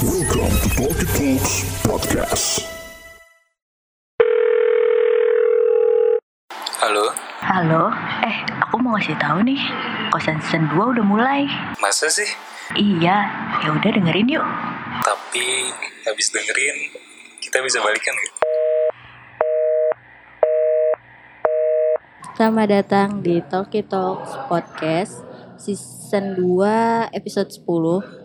Welcome to Talkie Talks Podcast. Halo, Halo, eh aku mau ngasih tahu nih, kosan season 2 udah mulai. masa sih? Iya, ya udah dengerin yuk. Tapi habis dengerin, kita bisa balikan gitu. Selamat datang di Talkie Talks Podcast Season 2 episode 10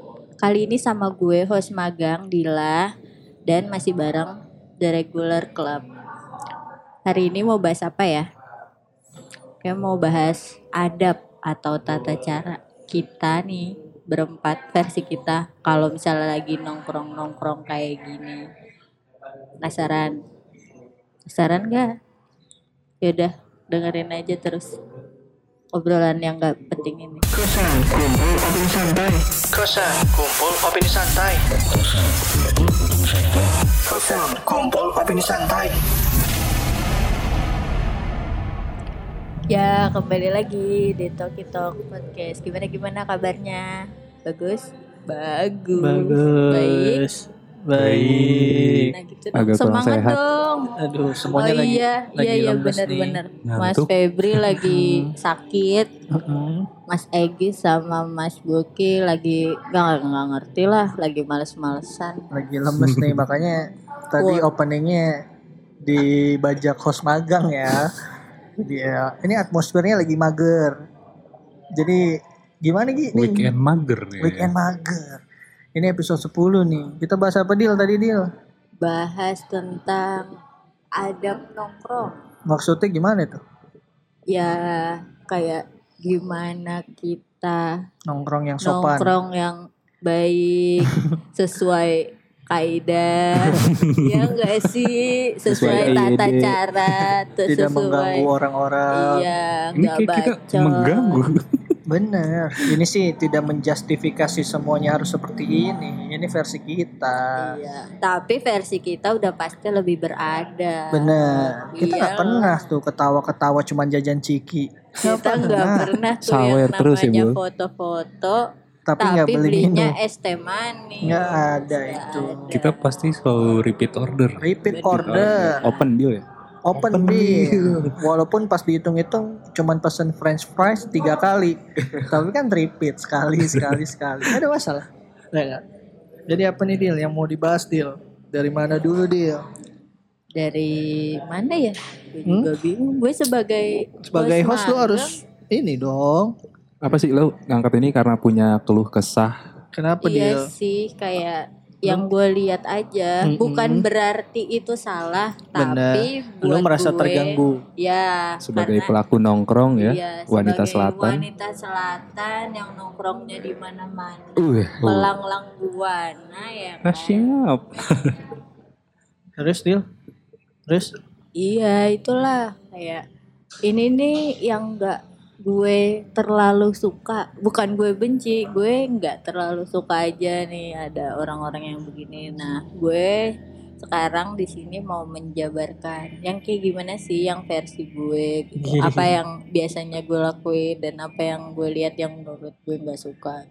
Kali ini sama gue host magang Dila Dan masih bareng The Regular Club Hari ini mau bahas apa ya? Kayak mau bahas adab atau tata cara kita nih berempat versi kita kalau misalnya lagi nongkrong-nongkrong kayak gini penasaran penasaran gak? Yaudah dengerin aja terus obrolan yang gak penting ini. Kosan kumpul opini santai. Kosan kumpul opini santai. Ya kembali lagi di Talkie Talk Podcast. Gimana gimana kabarnya? Bagus? Bagus. Bagus. Baik. Nah gitu dong. Agak kurang Semangat sehat. dong. Aduh, Oh semuanya lagi iya, lagi iya iya benar-benar. Mas Ngantuk. Febri lagi sakit. Mas Egi sama Mas Boki lagi nggak nggak ngerti lah, lagi males-malesan. Lagi lemes nih makanya tadi Wah. openingnya dibajak host magang ya. Dia ini atmosfernya lagi mager. Jadi gimana Gi? Nih, Weekend mager nih. Weekend mager. Ini episode 10 nih. Kita bahas apa deal tadi deal? Bahas tentang adab nongkrong. Maksudnya gimana tuh? ya kayak gimana kita Nongkrong yang sopan. nongkrong yang baik sesuai kaidah ya enggak sih sesuai Sesuai tata ide. cara Tidak sesuai mengganggu orang-orang. iya enggak bacot mengganggu. Bener, ini sih tidak menjustifikasi semuanya harus seperti ini. Ini versi kita. iya tapi versi kita udah pasti lebih berada Bener, kita nggak Iya. pernah tuh ketawa-ketawa cuman jajan ciki. kita nggak pernah tuh Sawer yang terus ya, namanya Bu. foto-foto Tapi tapi, nggak beli belinya minum. es teh manis Nggak ada itu. ada. Kita pasti selalu repeat order. Repeat Bener. order, Open deal ya? Open, Open deal. Walaupun pas dihitung-hitung cuman pesen French fries tiga kali, tapi kan repeat sekali, sekali, sekali. Ada masalah? Nggak, nggak. Jadi apa nih deal yang mau dibahas deal? Dari mana dulu deal? dari mana ya? Gue juga bingung. Gue sebagai Hmm? Sebagai host lu magang, harus ini dong. Apa sih lo ngangkat ini karena punya keluh kesah? Kenapa iya deal? sih kayak yang gue lihat aja Mm-mm. bukan berarti itu salah Bener. tapi Lu merasa gue, terganggu. ya Sebagai karena- pelaku nongkrong ya, iya, wanita selatan. wanita selatan yang nongkrongnya di mana-mana Uh, melanglang buana ya ah, kan? siap. Terus deal? Terus? Iya itulah kayak ini nih yang nggak gue terlalu suka bukan gue benci gue nggak terlalu suka aja nih ada orang-orang yang begini. Nah gue sekarang di sini mau menjabarkan yang kayak gimana sih yang versi gue gitu. apa yang biasanya gue lakuin dan apa yang gue lihat yang menurut gue nggak suka.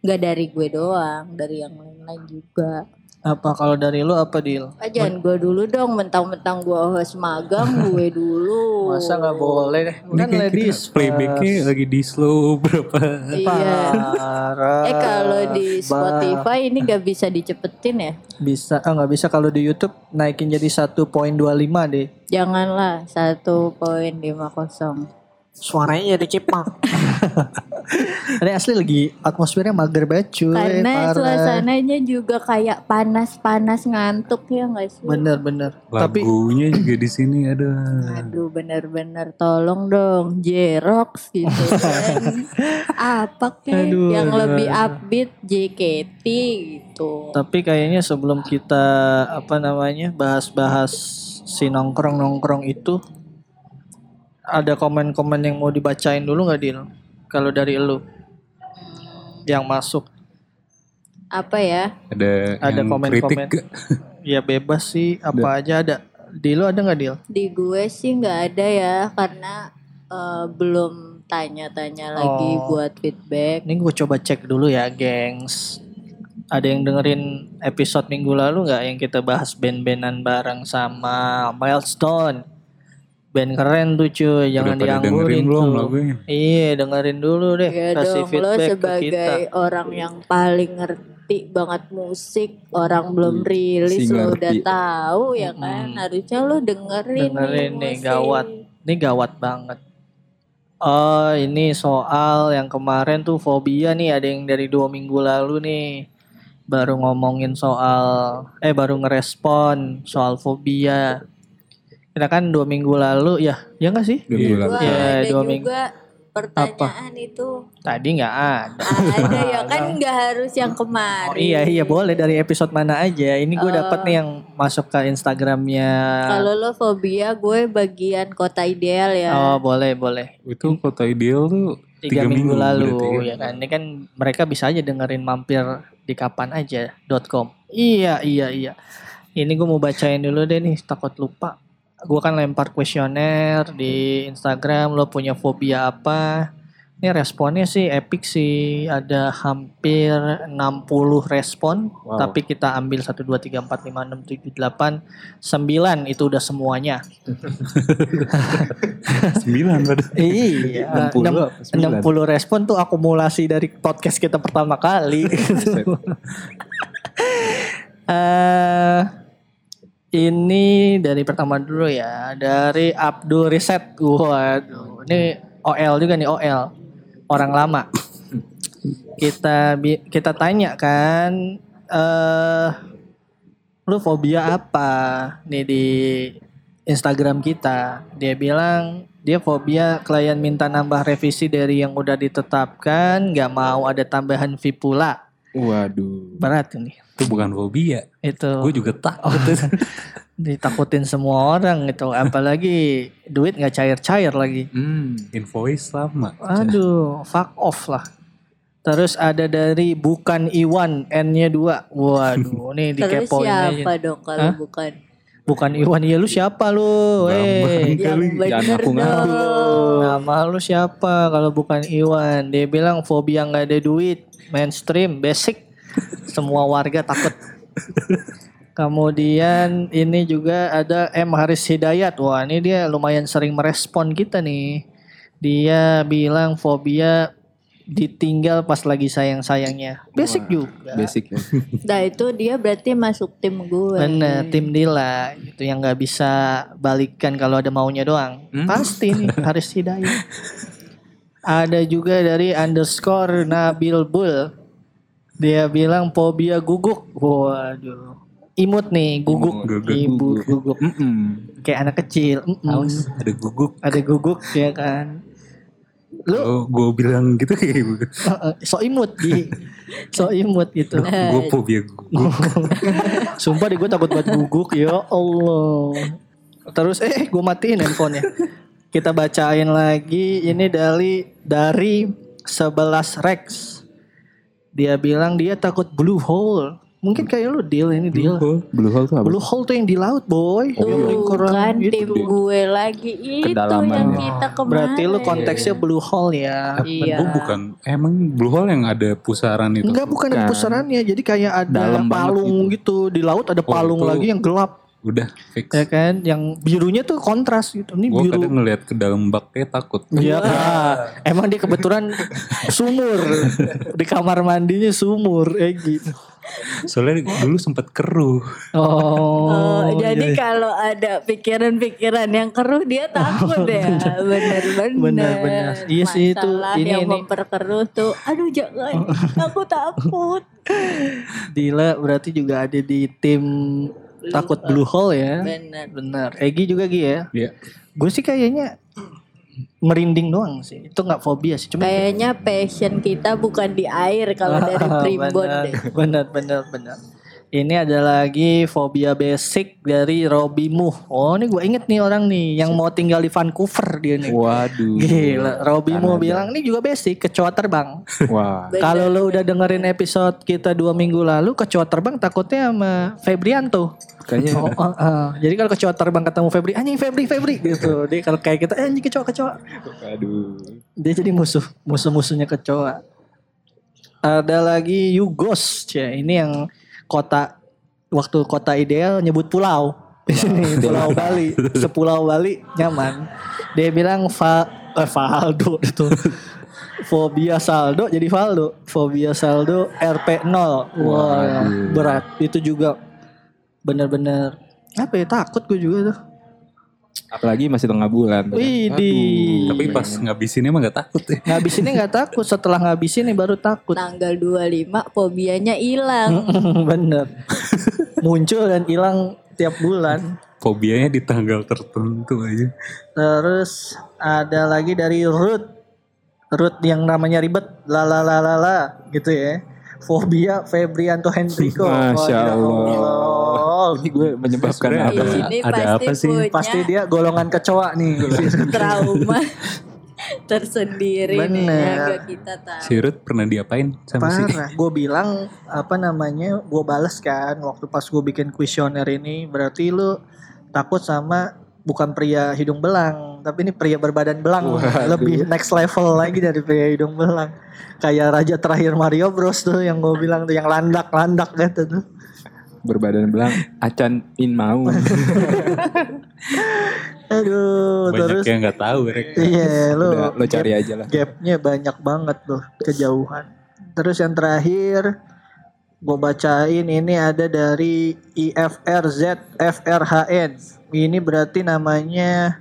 Nggak dari gue doang dari yang lain-lain juga Apa kalau dari lu apa deal? Ah, jangan gue dulu dong, mentang-mentang gue host magang, gue dulu. Masa nggak boleh deh? Kan kayak ladies kita playbacknya first. lagi di slow berapa? Iya. Parah. Eh kalau di Bah, Spotify ini gak bisa dicepetin ya? bisa ah nggak bisa kalau di YouTube naikin jadi 1.25 deh. Janganlah 1.50. Suaranya jadi cipak. Ini asli lagi atmosfernya mager banget cuy. Karena parah. suasananya juga kayak panas-panas ngantuk ya gak sih? Bener-bener. Tapi Lagunya juga di sini ada. Aduh bener-bener tolong dong Jerox gitu kan Apa kek Aduh, yang aduh, lebih aduh. upbeat JKT gitu tapi kayaknya sebelum kita apa namanya bahas-bahas si nongkrong-nongkrong itu ada komen-komen yang mau dibacain dulu nggak Dil? Kalau dari lu yang masuk Ada, Apa ya Ada yang komen-komen. ya bebas sih apa aja ada. Di lu ada nggak Dil? Di gue sih nggak ada ya karena eh, belum tanya-tanya lagi Oh. buat feedback. Ini gue coba cek dulu ya, gengs. Ada yang dengerin episode minggu lalu nggak yang kita bahas band-bandan bareng sama Milestone? Band keren tuh cuy, jangan pada dianggurin dengerin belum lagunya? Iya, dengerin dulu deh, Ya kasih dong, lo feedback ke kita. sebagai orang yang paling ngerti banget musik, orang belum rilis Si lo udah tahu ya kan. Hmm. Harusnya lo dengerin, Dengerin nih, musik. gawat. Ini gawat banget. Oh, ini soal yang kemarin tuh fobia nih, ada yang dari dua minggu lalu nih. Baru ngomongin soal, eh baru ngerespon soal fobia. Kita kan dua minggu lalu, ya, ya nggak sih? Dua minggu lalu. Wah, Ya, dua juga minggu. pertanyaan itu. Tadi nggak ada. Ada ya kan nggak harus yang kemarin. Oh, iya iya boleh dari episode mana aja. Ini gue Oh. dapat nih yang masuk ke Instagramnya. Kalau lo fobia, gue bagian kota ideal ya. Oh boleh boleh. Itu kota ideal tuh Tiga, minggu, lalu berarti ya kan. Ini kan mereka bisa aja dengerin mampir di kapan aja .com. Iya iya iya. Ini gue mau bacain dulu deh nih takut lupa. Gue kan lempar kuesioner di Instagram. Lo punya fobia apa? Ini responnya sih epic sih. Ada hampir 60 respon. Wow. Tapi kita ambil 1, 2, 3, 4, 5, 6, 7, 8, 9. Itu udah semuanya. Sembilan pada. Iya, 60 enam- apa? Sembilan. 60 respon tuh akumulasi dari podcast kita pertama kali. Eh ini dari pertama dulu ya, dari Abdul Riset. Waduh, ini OL juga nih OL. Orang lama. Kita kita tanya kan eh lu fobia apa nih di Instagram kita. Dia bilang dia fobia klien minta nambah revisi dari yang udah ditetapkan, nggak mau ada tambahan fee pula. Waduh. Berat ini. Itu bukan fobia. Itu Gue juga takut. ditakutin semua orang gitu. Apalagi duit nggak cair-cair lagi. Hmm, invoice sama. Aduh, fuck off lah. Terus ada dari bukan Iwan N-nya dua. Waduh, nih Terus dikepoin siapa aja. dong kalau Hah? bukan? Bukan Iwan, ya lu siapa lu? Eh, Jangan ngaku-ngaku. dong. Nama lu siapa kalau bukan Iwan? Dia bilang fobia nggak ada duit, mainstream, basic. Semua warga takut. Kemudian ini juga ada M Haris Hidayat. Wah, ini dia lumayan sering merespon kita nih. Dia bilang fobia ditinggal pas lagi sayang-sayangnya. Basic juga. Basic ya. Nah itu dia berarti masuk tim gue. Bener, tim Dila itu yang nggak bisa balikan kalau ada maunya doang. Hmm. Pasti nih Haris Hidayat. ada juga dari underscore Nabil Bul. Dia bilang fobia guguk. Waduh. Imut nih, guguk. Guguk. Ibu guguk. Mm-mm. Kayak anak kecil. Mm-mm. Haus, ada guguk. Ada guguk ya kan. Lu Kalau gue bilang gitu kayak gue. so imut Gi. So imut gitu. Gue fobia guguk. Sumpah deh gue takut buat guguk ya Allah. Terus eh gue matiin handphonenya. Kita bacain lagi ini dari dari 11 Rex. Dia bilang dia takut blue hole. Mungkin kayak lu deal ini deal. Blue hole tuh apa? Blue hole tuh yang di laut boy. Tuh yang lingkaran kan gitu. tim gue lagi itu Kedalaman yang ya. kita kemarin. Berarti lu konteksnya blue hole ya. Iya. Gue bukan. Emang blue hole yang ada pusaran itu. Enggak bukan ada Bukan. pusarannya. Jadi kayak ada Dalam palung gitu. Di laut ada Oh, palung itu. lagi yang gelap. Udah fix. Ya kan, yang birunya tuh kontras gitu. Ini Gue biru. kadang ngeliat ke dalam bak kayak takut. Iya, Kak. emang dia kebetulan sumur di kamar mandinya sumur, eh gitu. Soalnya dulu sempet keruh. Oh, Oh, jadi iya. kalau ada pikiran-pikiran yang keruh dia takut ya. Bener-bener. Bener, bener. Iya sih, itu. Ini, yang ini. memperkeruh tuh. Aduh jangan. Aku takut. Dila berarti juga ada di tim takut blue hole ya. Bener. Benar. Egi juga Gi ya. Iya. Gue sih kayaknya merinding doang sih. Itu nggak fobia sih. Cuma Kayaknya passion kita bukan di air kalau dari primbon benar, deh. benar, benar, benar. Ini ada lagi fobia basic dari Robby Muh. Oh, ini gue inget nih orang nih yang mau tinggal di Vancouver dia nih. Waduh. Gila, Robby Muh bilang ini juga basic kecoa terbang. Wah. Kalau lo udah dengerin episode kita dua minggu lalu, kecoa terbang takutnya sama Febrianto. Kayaknya Oh, oh, oh. Jadi kalau kecoa terbang ketemu Febri, anjing Febri, Febri gitu. Dia kalau kayak kita, eh, anjing kecoa, kecoa. aduh. Dia jadi musuh, musuh-musuhnya kecoa. Ada lagi Yugos, ya ini yang kota waktu kota ideal nyebut pulau. Di sini pulau Bali, sepulau Bali nyaman. Dia bilang fa eh, Faldo itu. Fobia saldo jadi Valdo. Fobia saldo RP 0. Wah, berat. Itu juga bener-bener apa ya takut gue juga tuh. Apalagi masih tengah bulan. Widih. Tapi pas ngabisinnya mah gak takut ya. Ngabisinnya nggak takut, setelah ngabisin nih baru takut. Tanggal 25 fobianya hilang. Bener. Muncul dan hilang tiap bulan. Fobianya di tanggal tertentu aja. Terus ada lagi dari Ruth. Ruth yang namanya ribet. La la la la la gitu ya. Fobia Febrianto Hendriko. Masya ya Allah. Ini gue menyebabkan apa? Di ada- apa sih? punya Pasti dia golongan kecoa nih. trauma tersendiri nih Bener. gak kita tahu. Si Ruth pernah diapain sama si Parah. Gue bilang apa namanya? Gue bales kan waktu pas gue bikin kuesioner ini. Berarti lu takut sama bukan pria hidung belang, tapi ini pria berbadan belang. Lebih next level lagi dari pria hidung belang. Kayak raja terakhir Mario Bros tuh yang gue bilang tuh yang landak-landak gitu tuh. Berbadan belang, acan in mau. Aduh, banyak terus yang nggak tahu Rek. iya lu Udah, lo cari aja lah. gapnya banyak banget tuh kejauhan. Terus yang terakhir gue bacain ini ada dari IFRZ FRHN. Ini berarti namanya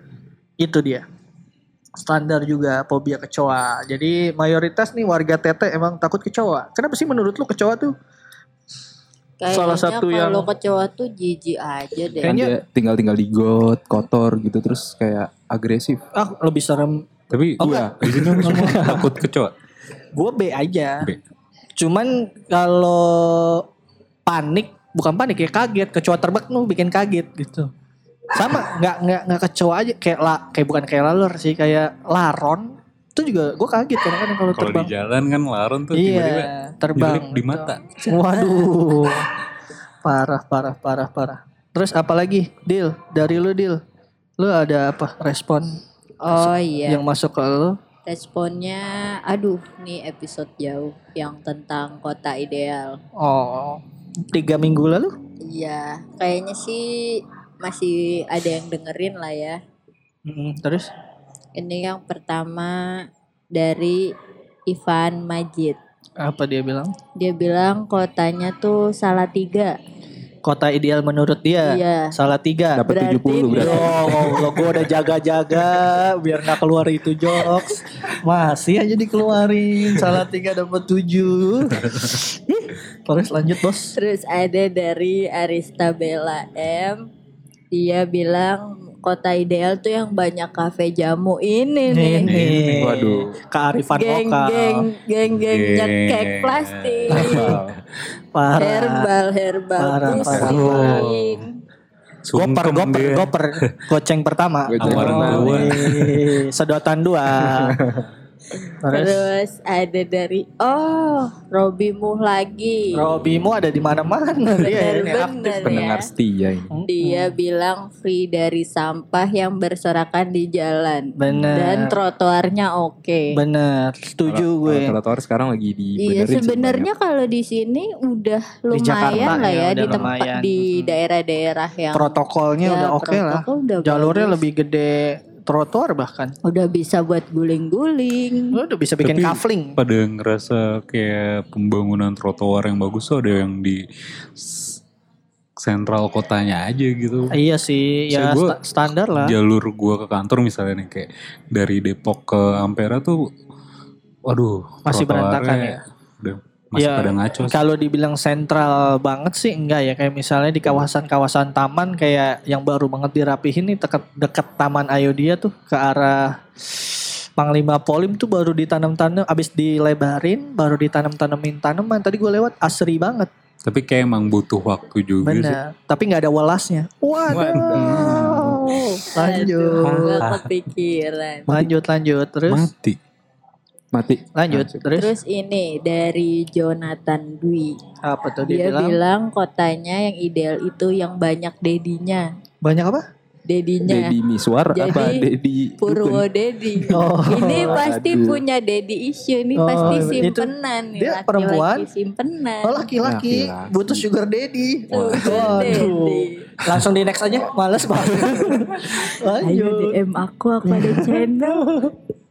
itu dia. Standar juga fobia kecoa. Jadi mayoritas nih warga Tete emang takut kecoa. Kenapa sih menurut lu kecoa tuh? Kayaknya Salah satu yang- kalau kecoa tuh jijik aja deh. Kan Kayaknya- dia tinggal-tinggal di got, kotor gitu terus kayak agresif. Ah lebih serem. Tapi Oh, gua di sini semua takut kecoa. Gue B aja. B. Cuman kalau panik bukan panik ya kaget kecoa terbang tuh bikin kaget gitu. Sama nggak nggak nggak kecoa aja kayak la, kayak bukan kayak laler sih kayak laron itu juga gue kaget kadang-kadang kalau Kalau di terbang. jalan kan laron tuh tiba-tiba Iya, terbang di mata. Waduh. Parah parah parah parah. Terus apa lagi? Deal dari lu deal. Lu ada apa respon Oh iya. yang masuk ke lu? Responnya, aduh, nih episode jauh yang tentang kota ideal. Oh, tiga minggu lalu? Iya, kayaknya sih masih ada yang dengerin lah ya. Mm, terus? Ini yang pertama dari Ivan Majid. Apa dia bilang? Dia bilang kotanya tuh salah tiga. Kota ideal menurut dia. Iya. Salah tiga. Dapat Berarti 70 berarti. Oh, gue udah jaga-jaga biar nggak keluar itu jokes. Masih aja dikeluarin. Salah tiga dapat tujuh. Terus lanjut bos. Terus ada dari Arista Bella M. Dia bilang kota ideal tuh yang banyak kafe jamu ini nih. Ini. Waduh. Kearifan Geng lokal. geng geng geng Geng. nyekek plastik. Parah. herbal herbal Parah, parah. Goper, goper, dia. goper. Goceng pertama. Goceng Oh, ih, Sedotan dua. Terus Terus ada dari oh Robimu lagi. Robimu ada di mana-mana dia ini aktif. Ya. Pendengar setia ini. Dia bilang free dari sampah yang berserakan di jalan. Bener. Dan trotoarnya oke. Bener, setuju Kalau- gue. Kalau trotoar sekarang lagi dibenerin Iya sebenarnya kalau di sini udah lumayan Jakarta lah ya, ya, di tempat lumayan. di Hmm. daerah-daerah yang Protokolnya Ya, udah oke lah. protokol udah Jalurnya bagus. lebih gede trotoar bahkan. udah bisa buat guling-guling. Udah bisa bikin Tapi- kafling. Pada ngerasa kayak pembangunan trotoar yang bagus tuh ada yang di sentral kotanya aja gitu. Iya sih, ya gua- sta- standar lah. Jalur gua ke kantor misalnya nih kayak dari Depok ke Ampera tuh waduh Masih berantakan ya? Masih Ya, pada ngaco sih. Kalau dibilang sentral banget sih enggak ya kayak misalnya di kawasan-kawasan taman kayak yang baru banget dirapihin nih deket, deket Taman Ayodhya tuh ke arah Panglima Polim tuh baru ditanam-tanam abis dilebarin baru ditanam-tanemin tanaman tadi gue lewat asri banget Tapi kayak emang butuh waktu juga sih. bener tapi nggak ada welasnya waduh lanjut Aduh, gak kepikiran. lanjut lanjut terus Mati. Mati. lanjut Masuk. terus Terus ini dari Jonathan Dwi. apa tuh dia, Dia bilang bilang kotanya yang ideal itu yang banyak dedinya. banyak apa dedinya. Dedi Miswar Jadi, apa Dedi Purwo? Dedi. Oh. Ini pasti Aduh. punya Dedi issue nih Oh, pasti itu simpenan nih. dia laki-laki perempuan? simpenan. Oh laki-laki butuh sugar daddy. Sugar daddy. Langsung di next aja, males banget. Ayo. DM aku, aku ada channel.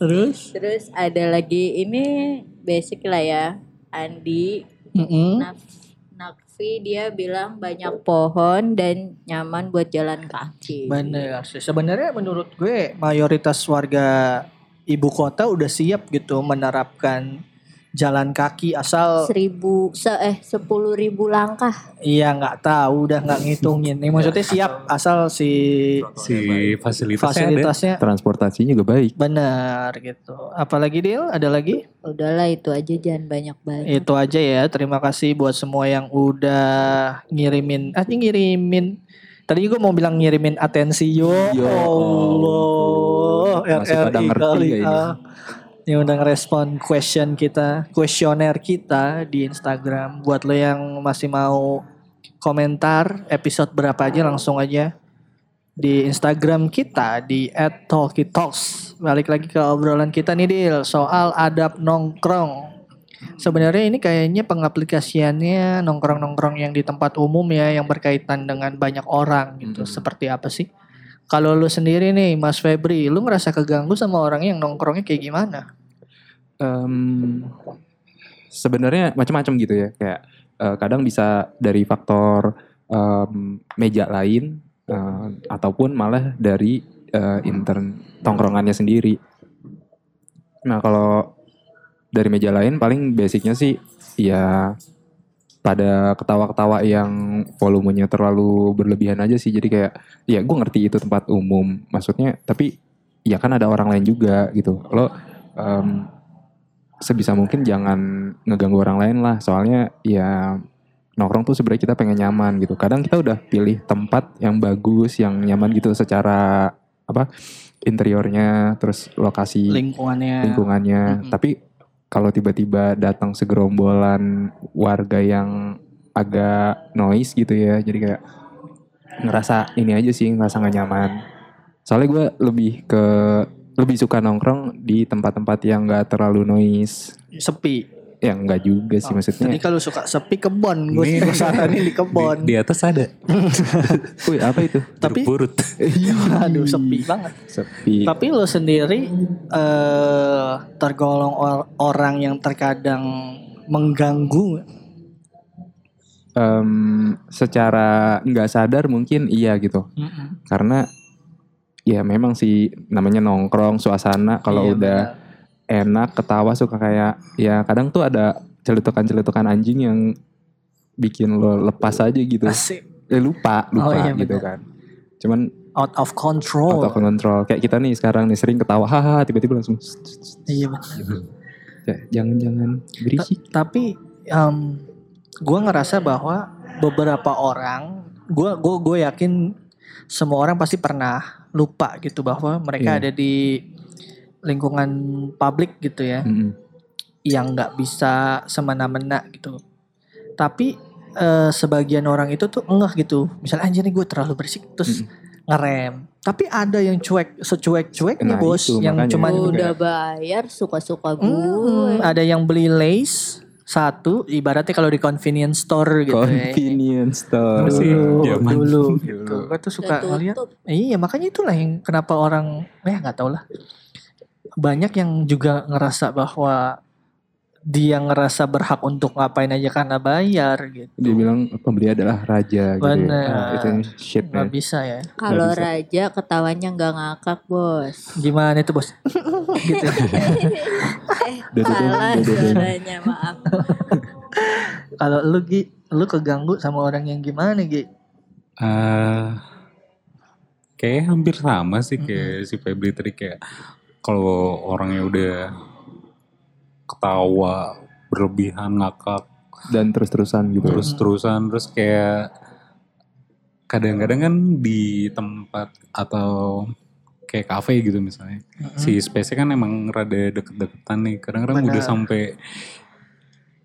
Terus? Terus ada lagi ini basic lah ya. Andi Mm-mm. Naf- Nakfi dia bilang banyak pohon dan nyaman buat jalan kaki. Bener sih. Sebenarnya menurut gue mayoritas warga ibu kota udah siap gitu menerapkan jalan kaki asal Seribu, se eh sepuluh ribu langkah. iya nggak tahu udah nggak ngitungin. Ini maksudnya siap asal si Si fasilitasnya ada. fasilitasnya Transportasinya juga baik. benar gitu. Apalagi Dil? Ada lagi? Udahlah itu aja jangan banyak-banyak. Itu aja ya. Terima kasih buat semua yang udah ngirimin. Ah, ini ngirimin. Tadi juga mau bilang ngirimin atensi yo. Yo Allah. Masih pada RRI ngerti kali, ya ini? ah. Yang udah ngerespon question kita, kuesioner kita di Instagram. Buat lo yang masih mau komentar episode berapa aja langsung aja di Instagram kita di @talkitalks. Balik lagi ke obrolan kita nih Dil soal adab nongkrong. Sebenarnya ini kayaknya pengaplikasiannya nongkrong-nongkrong yang di tempat umum ya yang berkaitan dengan banyak orang gitu. Mhm. Seperti apa sih? Kalau lu sendiri nih Mas Febri, lu ngerasa keganggu sama orang yang nongkrongnya kayak gimana? Em, sebenarnya macam-macam gitu ya kayak eh, kadang bisa dari faktor em, meja lain eh, ataupun malah dari eh, intern tongkrongannya sendiri. Nah kalau dari meja lain paling basicnya sih ya pada ketawa-ketawa yang volumenya terlalu berlebihan aja sih. Jadi kayak ya gue ngerti itu tempat umum. Maksudnya tapi ya kan ada orang lain juga gitu. Lo em, sebisa mungkin jangan ngeganggu orang lain lah. Soalnya ya nongkrong tuh sebenarnya kita pengen nyaman gitu. Kadang kita udah pilih tempat yang bagus yang nyaman gitu secara apa interiornya terus lokasi Lingkungannya. lingkungannya. Mm-mm. tapi kalau tiba-tiba datang segerombolan warga yang agak noise gitu ya jadi kayak ngerasa ini aja sih ngerasa gak nyaman soalnya gue lebih ke lebih suka nongkrong di tempat-tempat yang gak terlalu noise Sepi. Ya enggak juga sih Jadi maksudnya kalau suka sepi kebon, gue Ini- di kebon. Di, di atas ada. wih apa itu Tapi Purut. aduh sepi banget. sepi Tapi lo sendiri eh tergolong or- orang yang terkadang mengganggu. Em, secara nggak sadar mungkin iya gitu karena ya memang sih namanya nongkrong suasana kalau Iya, udah enak ketawa suka kayak ya kadang tuh ada celetukan-celetukan anjing yang bikin lo lepas aja gitu. Asik. eh, lupa lupa Oh, iya, gitu benar. kan cuman Out of control. auto control kayak kita nih sekarang nih sering ketawa haha tiba-tiba langsung Iya benar. Ya, jangan-jangan berisik Tapi em gue ngerasa bahwa beberapa orang, gue gue gue yakin semua orang pasti pernah lupa gitu bahwa mereka Iya. ada di lingkungan publik gitu ya. Mm-mm. yang nggak bisa semena-mena gitu. Tapi eh, sebagian orang itu tuh ngeh gitu. Misalnya anjir nih gue terlalu berisik terus ngerem. Tapi ada yang cuek, secuek-cueknya Nah, bos, itu yang makanya. cuman Itu udah bayar suka-suka gue. Hmm, ada yang beli lace satu, ibaratnya kalau di convenience store gitu ya. convenience store Masih Dulu, zaman. dulu Dulu. gitu. Gue tuh suka ngeliat. Iya makanya itulah yang kenapa orang, eh nggak tau lah. Banyak yang juga ngerasa bahwa dia ngerasa berhak untuk ngapain aja karena bayar gitu. dia bilang pembeli adalah raja gitu ya. Bener. Nah, itu shit Nggak ya. bisa ya. Kalau raja ketawanya nggak ngakak bos. Gimana itu bos? gitu. Eh salah suaranya maaf. Kalau lu Gi, lu keganggu sama orang yang gimana Gi? Eh, kayak hampir sama sih kayak si Febri tadi kayak kalau orangnya udah ketawa berlebihan ngakak dan terus-terusan gitu terus-terusan terus kayak kadang-kadang kan di tempat atau kayak kafe gitu misalnya si space kan emang rada deket-deketan nih kadang-kadang udah sampai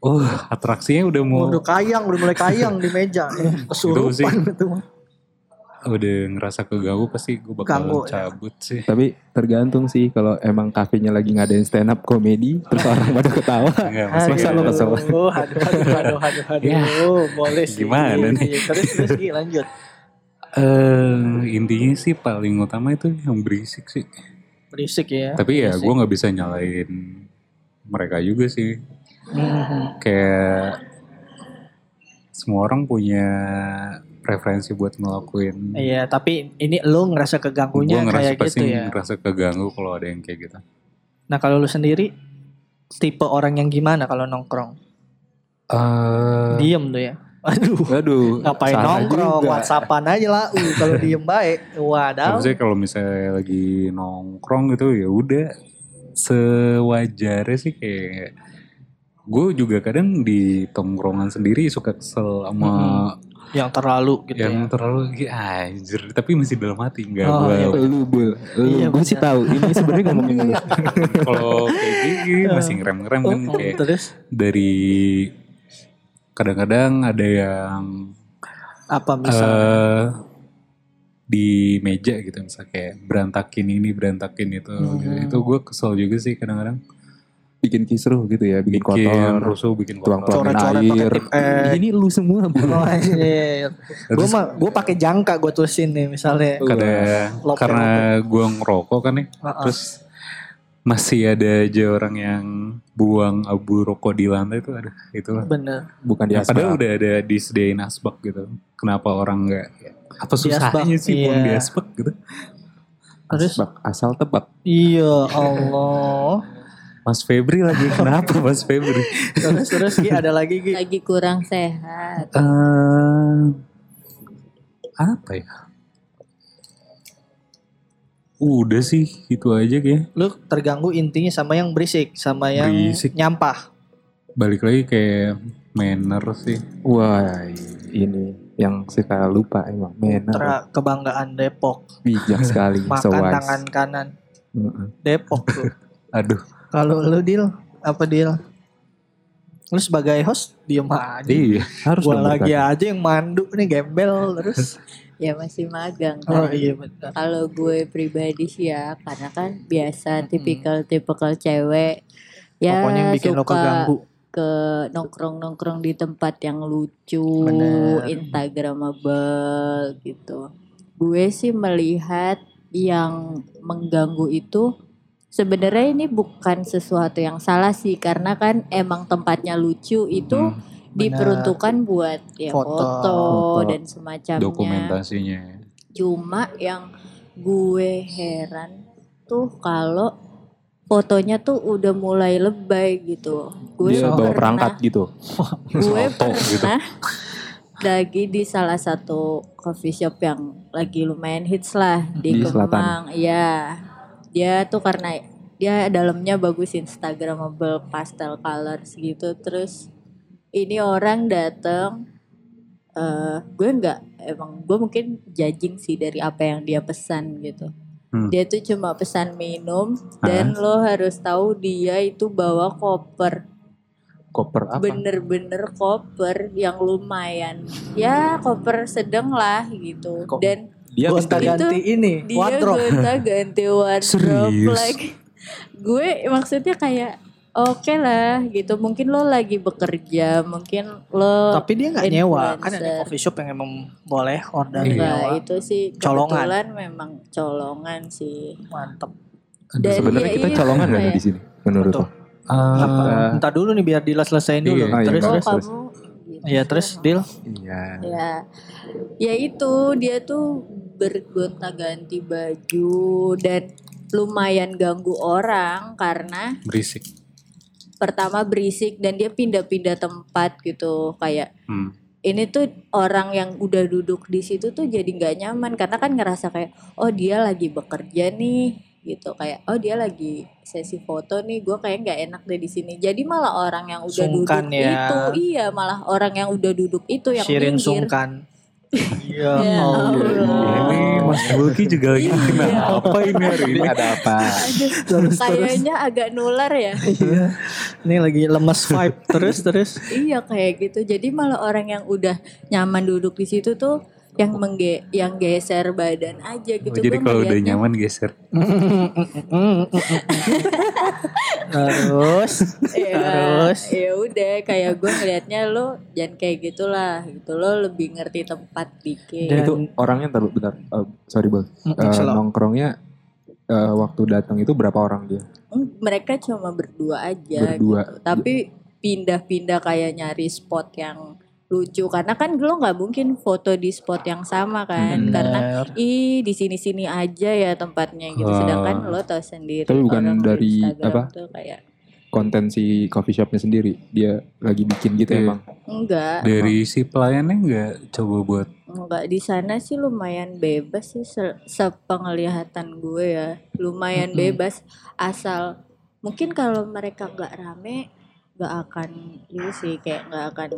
oh atraksinya udah mau Udah kayang, udah mulai kayang di meja. Itu sih. Kesurupan itu. Udah ngerasa keganggu pasti gue bakal Ganggu, ya. cabut sih. Tapi tergantung sih kalau emang kafenya lagi ngadain stand up komedi terus orang pada ketawa. Enggak, maksudnya Masa lo kesel? Aduh, aduh, aduh, aduh, aduh, aduh. Ya, boleh sih. gimana nih? Iya, Terus, terus, Gi, lanjut. eh intinya sih paling utama itu yang berisik sih. Berisik ya. Tapi ya gue nggak bisa nyalain mereka juga sih. Mhm. Kayak semua orang punya preferensi buat ngelakuin. Iya, tapi ini lu ngerasa keganggunya ngerasa kayak pasti gitu ya. ngerasa keganggu kalau ada yang kayak gitu. Nah, kalau lu sendiri tipe orang yang gimana kalau nongkrong? Eh, Diem tuh ya. Aduh. Waduh, Ngapain nongkrong, juga. whatsappan aja lah. Uh, kalau diem baik. Waduh. Maksudnya kalau misalnya lagi nongkrong gitu ya udah sewajarnya sih kayak gue juga kadang di tongkrongan sendiri suka kesel sama Yang terlalu gitu yang ya. terlalu "Gi, anjir tapi masih dalam hati nggak Oh, gue iya. Lu bul, lu, Iya, gue sih tahu. Ini sebenarnya ngomongin lu. kalau kayak gini masih ngerem ngerem kan Oh, kayak terus dari kadang-kadang ada yang apa misal? eh di meja gitu misalnya kayak berantakin ini berantakin itu Hmm. gitu. itu gue kesel juga sih kadang-kadang bikin kisruh gitu ya, bikin, bikin kotor, rusuh bikin kotor Coret-coret pakai air. es. Ini lu semua. Oh, anjir. Gue mah gue pakai jangka gue tulisin nih misalnya. kadang Lope, karena gue ngerokok kan nih Heeh. terus masih ada aja orang yang buang abu rokok di lantai itu ada itulah Bener. Bukan di Ya, padahal asbak. udah ada disediain asbak gitu kenapa orang nggak apa Di asbak, susahnya sih buang iya. di asbak gitu Terus Asbak, asal tebak. iya Allah. Mas Febri lagi kenapa Mas Febri Terus terus Gi, ada lagi Gi. Lagi kurang sehat. Eh, apa ya udah sih itu aja kayak Lu terganggu intinya sama yang berisik, sama yang Berisik. nyampah. balik lagi kayak manner sih Wah, ini yang suka lupa emang. Manner. Tra kebanggaan Depok. Bijak sekali. so Makan wise. tangan kanan. Depok tuh. aduh Kalau lu deal apa deal? Lu sebagai host diem aja. iya Harus Gua lagi aja yang mandu nih gembel terus. Ya masih magang oh kan. iya betul. Kalau gue pribadi sih ya, karena kan biasa tipikal-tipikal cewek ya Pokoknya yang bikin lo suka keganggu. ke nongkrong-nongkrong di tempat yang lucu, Bener. instagramable gitu. Gue sih melihat yang mengganggu itu sebenarnya ini bukan sesuatu yang salah sih karena kan emang tempatnya lucu itu Hmm, diperuntukkan buat ya Foto. foto, Foto. dan semacamnya. dokumentasinya Cuma yang gue heran tuh kalau fotonya tuh udah mulai lebay gitu. Gue Dia bawa pernah, perangkat gitu. gue Foto gitu. pernah lagi di salah satu coffee shop yang lagi lumayan hits lah di, Di selatan. Kemang. Dia tuh karena dia dalamnya bagus instagramable pastel colors gitu. Terus ini orang datang eh gue nggak emang gue mungkin judging sih dari apa yang dia pesan gitu. Hmm. dia tuh cuma pesan minum dan lo harus tahu dia itu bawa koper. Koper apa? bener-bener koper yang lumayan. Ya koper sedang lah gitu. Kok- dan Dia Gonta ganti ini dia wardrobe. gonta ganti wardrobe Serius? like gue maksudnya kayak oke lah gitu mungkin lo lagi bekerja mungkin lo Tapi dia nggak nyewa, kan ada coffee shop yang emang boleh order Iya. Nyewa. itu sih Colongan. kebetulan memang colongan sih Mantep. Dan Sebenarnya iya, kita iya, colongan nggak ya? di sini menurut Betul. lo? Ah, Apa? Entar dulu nih biar Dila selesaiin dulu. Iya, iya, terus iya. oh terus. kamu gitu. Iya terus deal. Iya. ya ya itu dia tuh bergonta-ganti baju dan lumayan ganggu orang karena berisik pertama berisik dan dia pindah-pindah tempat gitu kayak Hmm. ini tuh orang yang udah duduk di situ tuh jadi nggak nyaman karena kan ngerasa kayak oh dia lagi bekerja nih gitu kayak oh dia lagi sesi foto nih gue kayak nggak enak deh di sini jadi malah orang yang udah Sungkan duduk ya. itu iya malah orang yang udah duduk itu yang Shirin minggir sungkan. Iya. Ya Allah. ini Mas Bulki juga lagi Iya. kenapa ini hari ini ada apa? Terus. kayaknya agak nular ya Iya. Ini lagi lemes vibe. Terus terus. iya kayak gitu jadi malah orang yang udah nyaman duduk di situ tuh yang mengge yang geser badan aja gitu. Oh, jadi kalau udah nyaman geser. Terus ya, Terus? ya udah kayak gue ngelihatnya lo jangan kayak gitulah gitu lo lebih ngerti tempat dikit. Dan- itu orangnya terlalu bentar. Eh, sorry bang. Mm, Eh, nongkrongnya eh, waktu datang itu berapa orang dia? Mm, mereka cuma berdua aja Berdua. gitu. Tapi pindah-pindah kayak nyari spot yang lucu karena kan lo nggak mungkin foto di spot yang sama kan Hmm. karena Bener. ih di sini-sini aja ya tempatnya gitu sedangkan lo tau sendiri Tapi bukan dari Instagram apa? tuh kayak Konten si coffee shopnya sendiri dia lagi bikin gitu Iya. emang. enggak Dari si pelayannya nggak coba buat enggak di sana sih lumayan bebas sih se- sepenglihatan gue ya lumayan Mm-mm. bebas asal mungkin kalau mereka nggak rame nggak akan ini sih kayak nggak akan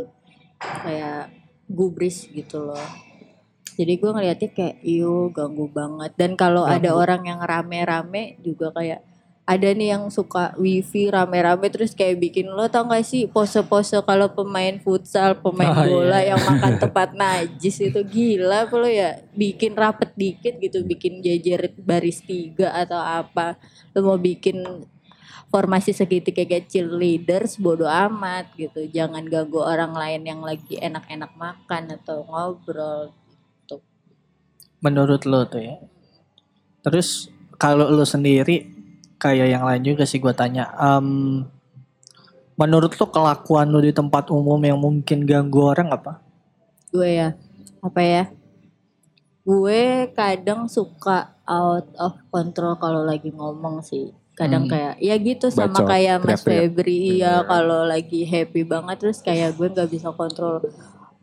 kayak gubris gitu loh. Jadi gue ngeliatnya kayak iyo ganggu banget. Dan kalau ada orang yang rame-rame juga kayak ada nih yang suka wifi rame-rame terus kayak bikin lo tau gak sih pose-pose kalau pemain futsal pemain Oh, bola iya. yang makan tempat najis itu gila lo ya? Bikin rapet dikit gitu bikin jejer baris tiga atau apa. Lo mau bikin formasi segitiga kayak cheerleaders bodo amat gitu jangan ganggu orang lain yang lagi enak-enak makan atau ngobrol menurut lo tuh ya. Terus kalau lo sendiri kayak yang lain juga sih gue tanya. em, menurut lo kelakuan lo di tempat umum yang mungkin ganggu orang apa? gue ya apa ya gue kadang suka out of control kalau lagi ngomong sih kadang Hmm. kayak ya gitu sama Bacot, kayak Mas. Febri ya kalau lagi happy banget terus kayak gue nggak bisa kontrol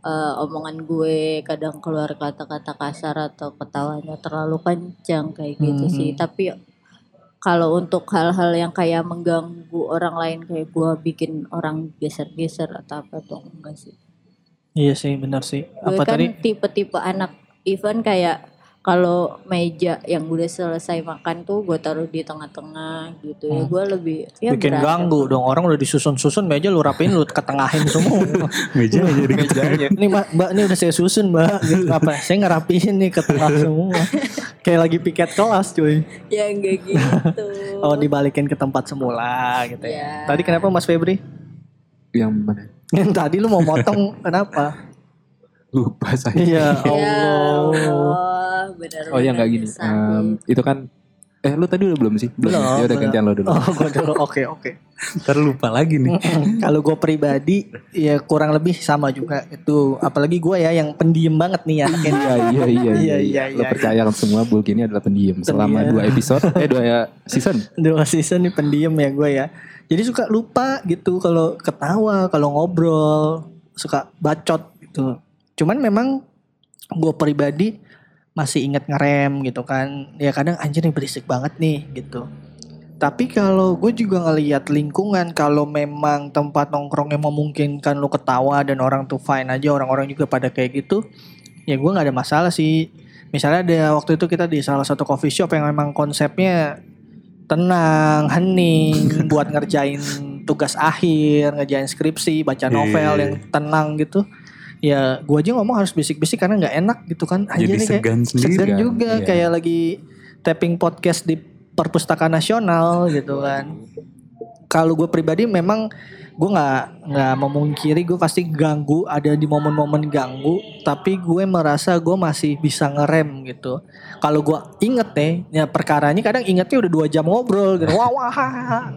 eh, omongan gue kadang keluar kata-kata kasar atau ketawanya terlalu kencang kayak gitu Hmm. sih tapi kalau untuk hal-hal yang kayak mengganggu orang lain kayak gue bikin orang geser-geser atau apa tuh enggak sih Iya sih benar sih. gue Apa kan tadi? tipe-tipe anak even kayak kalau meja yang udah selesai makan tuh gue taruh di tengah-tengah gitu ya Hmm. gue lebih ya Bikin berasa. ganggu dong orang udah disusun-susun meja lu rapiin lu ketengahin semua. meja aja di Mejanya. Nih mbak, mbak ini udah saya susun mbak. Gitu. Apa? Saya ngerapiin nih ke tengah semua. Kayak lagi piket kelas cuy. ya enggak gitu Oh dibalikin ke tempat semula gitu ya. Ya. Tadi kenapa Mas Febri? Yang mana? Yang tadi lu mau motong kenapa? Lupa saya. Iya ya Allah. Oh ya nggak gini. Em, itu kan eh lu tadi udah belum sih? Belum, Ya udah belum. gantian lo dulu. Oh gue dulu oke oke. Ntar lupa lagi nih. Kalau gue pribadi ya kurang lebih sama juga itu. Apalagi gue ya yang pendiam banget nih anaknya. Iya iya iya Iya, iya. iya, Lo iya, percaya kan semua Bulk ini adalah pendiam selama dua episode eh dua season. Dua season nih pendiam ya gue ya. Jadi suka lupa gitu kalau ketawa, kalau ngobrol, suka bacot gitu. Cuman memang gue pribadi masih inget ngerem gitu kan. Ya kadang anjir nih berisik banget nih gitu. Tapi kalau gue juga ngelihat lingkungan kalau memang tempat nongkrongnya memungkinkan lu ketawa dan orang tuh fine aja orang-orang juga pada kayak gitu ya gue nggak ada masalah sih misalnya ada waktu itu kita di salah satu coffee shop yang memang konsepnya tenang, hening, buat ngerjain tugas akhir, ngerjain skripsi, baca novel Iya. yang tenang gitu. Ya, gua aja ngomong harus bisik-bisik karena nggak enak gitu kan. Jadi nih kayak segan sendiri. segan kan, juga iya. kayak lagi tapping podcast di perpustakaan nasional gitu kan. Kalau gue pribadi memang gue nggak nggak memungkiri gue pasti ganggu ada di momen-momen ganggu tapi gue merasa gue masih bisa ngerem gitu kalau gue inget nih ya perkaranya kadang ingetnya udah dua jam ngobrol gitu wah wah.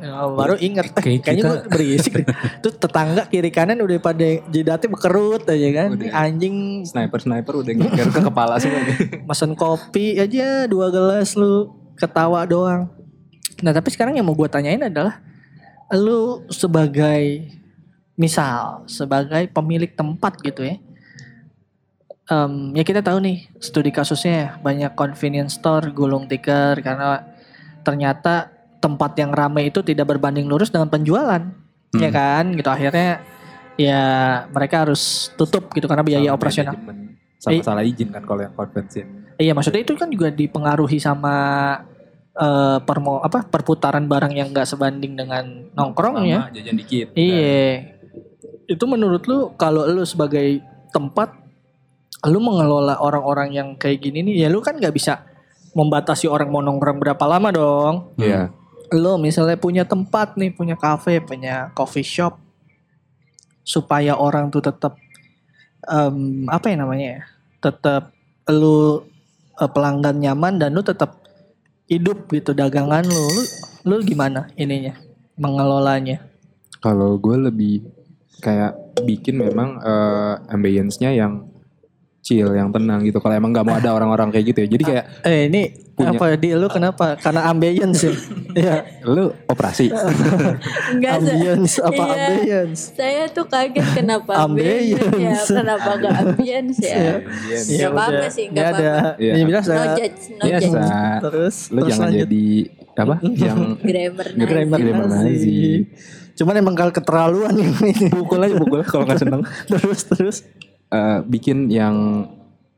Ya, baru inget eh, Kayak kayaknya gue berisik. Terus tetangga kiri kanan udah pada jidatnya bekerut aja kan Udah. anjing Sniper sniper udah ngeker ke kepala semua mesen kopi aja dua gelas lu ketawa doang. Nah tapi sekarang yang mau gue tanyain adalah lu sebagai misal sebagai pemilik tempat gitu ya. Em, ya kita tahu nih studi kasusnya banyak convenience store gulung tikar karena ternyata tempat yang ramai itu tidak berbanding lurus dengan penjualan ya Hmm. kan gitu akhirnya ya mereka harus tutup gitu karena biaya Sama operasional. Sama Eh. salah izin kan kalau yang konvensi. Iya maksudnya itu kan juga dipengaruhi sama eh permo apa perputaran barang yang nggak sebanding dengan nongkrong ya. Sama, jajan dikit. Iya. Itu menurut lu kalau lu sebagai tempat lu mengelola orang-orang yang kayak gini nih ya lu kan nggak bisa membatasi orang mau nongkrong berapa lama dong Iya. lo misalnya punya tempat nih, punya cafe, punya coffee shop, supaya orang tuh tetap em, apa ya namanya ya, tetap lu eh, pelanggan nyaman dan lu tetap hidup gitu dagangan lu, lu, lu gimana ininya mengelolanya? Kalau gue lebih kayak bikin memang eh, ambience-nya yang chill, yang tenang gitu. Kalau emang nggak mau ada orang-orang kayak gitu ya. Jadi kayak Eh ini Punya- apa di lu kenapa? Karena ambience ya. Iya. lu operasi. Enggak ambience apa Iya. ambience? Saya tuh kaget kenapa ambience ya, Ambience. kenapa gak ambience ya? Iya, Gak apa-apa udah. sih, Ini gak ada. apa-apa. Iya. Ini biasa. No judge, no Iya, judge. Biasa. Terus Lu terus jangan lanjut. jadi apa? yang Grammar Nazi. Grammar Grammar Nazi. Nazi. Cuman emang kalau keterlaluan yang ini. pukul aja pukul kalau nggak seneng. terus terus. Eh, bikin yang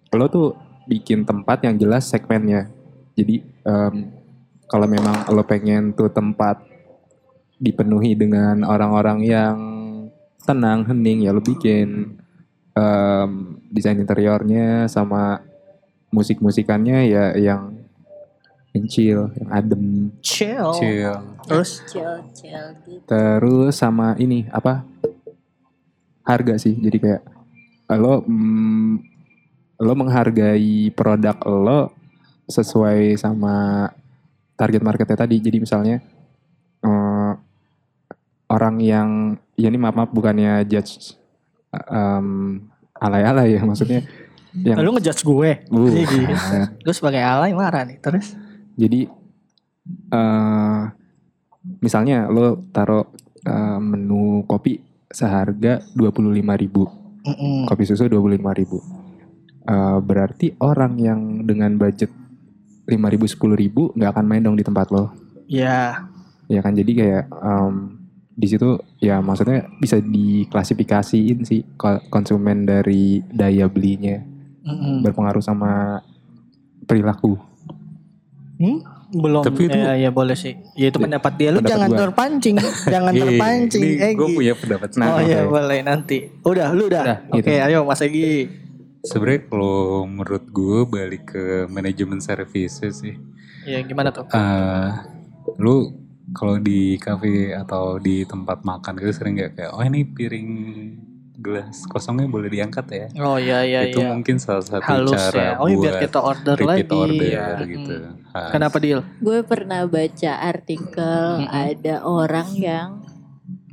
lo tuh bikin tempat yang jelas segmennya. Jadi em, kalau memang lo pengen tuh tempat dipenuhi dengan orang-orang yang tenang, hening ya lo bikin em, desain interiornya sama musik-musikannya ya yang yang chill, yang adem. Chill. Chill. Terus Chill, chill gitu. Terus sama ini apa? Harga sih. Jadi kayak lo mm, lo menghargai produk lo sesuai sama target marketnya tadi. Jadi misalnya eh, orang yang ya ini maaf maaf bukannya judge em, alay-alay ya maksudnya yang lu ngejudge gue. Uh, Iya, gitu. Gue sebagai alay marah nih. Terus Jadi eh misalnya lo taruh eh, menu kopi seharga 25.000 ribu, Mm-mm. kopi susu 25.000 ribu. Eh, berarti orang yang dengan budget 5.000 10.000 ribu nggak akan main dong di tempat lo, ya ya kan? Jadi kayak em, di situ ya maksudnya bisa diklasifikasiin sih ko- konsumen dari daya belinya mm-mm. berpengaruh sama perilaku. Hmm? Belum. Tapi itu- ya, ya boleh sih. Ya itu Ya, pendapat dia. Lu pendapat jangan gua. terpancing, jangan Iya, terpancing. ini Egi. gue punya pendapat Nah, oh iya oke. boleh nanti. Udah, lu udah. Udah, Oke, gitu. ayo Mas Egi. Sebenarnya kalau menurut gue balik ke manajemen services sih. Ya gimana tuh? eh lu kalau di kafe atau di tempat makan gitu sering nggak kayak oh ini piring gelas kosongnya boleh diangkat ya. Oh iya iya itu iya. mungkin salah satu Halus cara ya. Oh iya biar buat kita order repeat lagi. order ya. gitu. Hmm. Kenapa deal? Gue pernah baca artikel Mm-mm. ada orang yang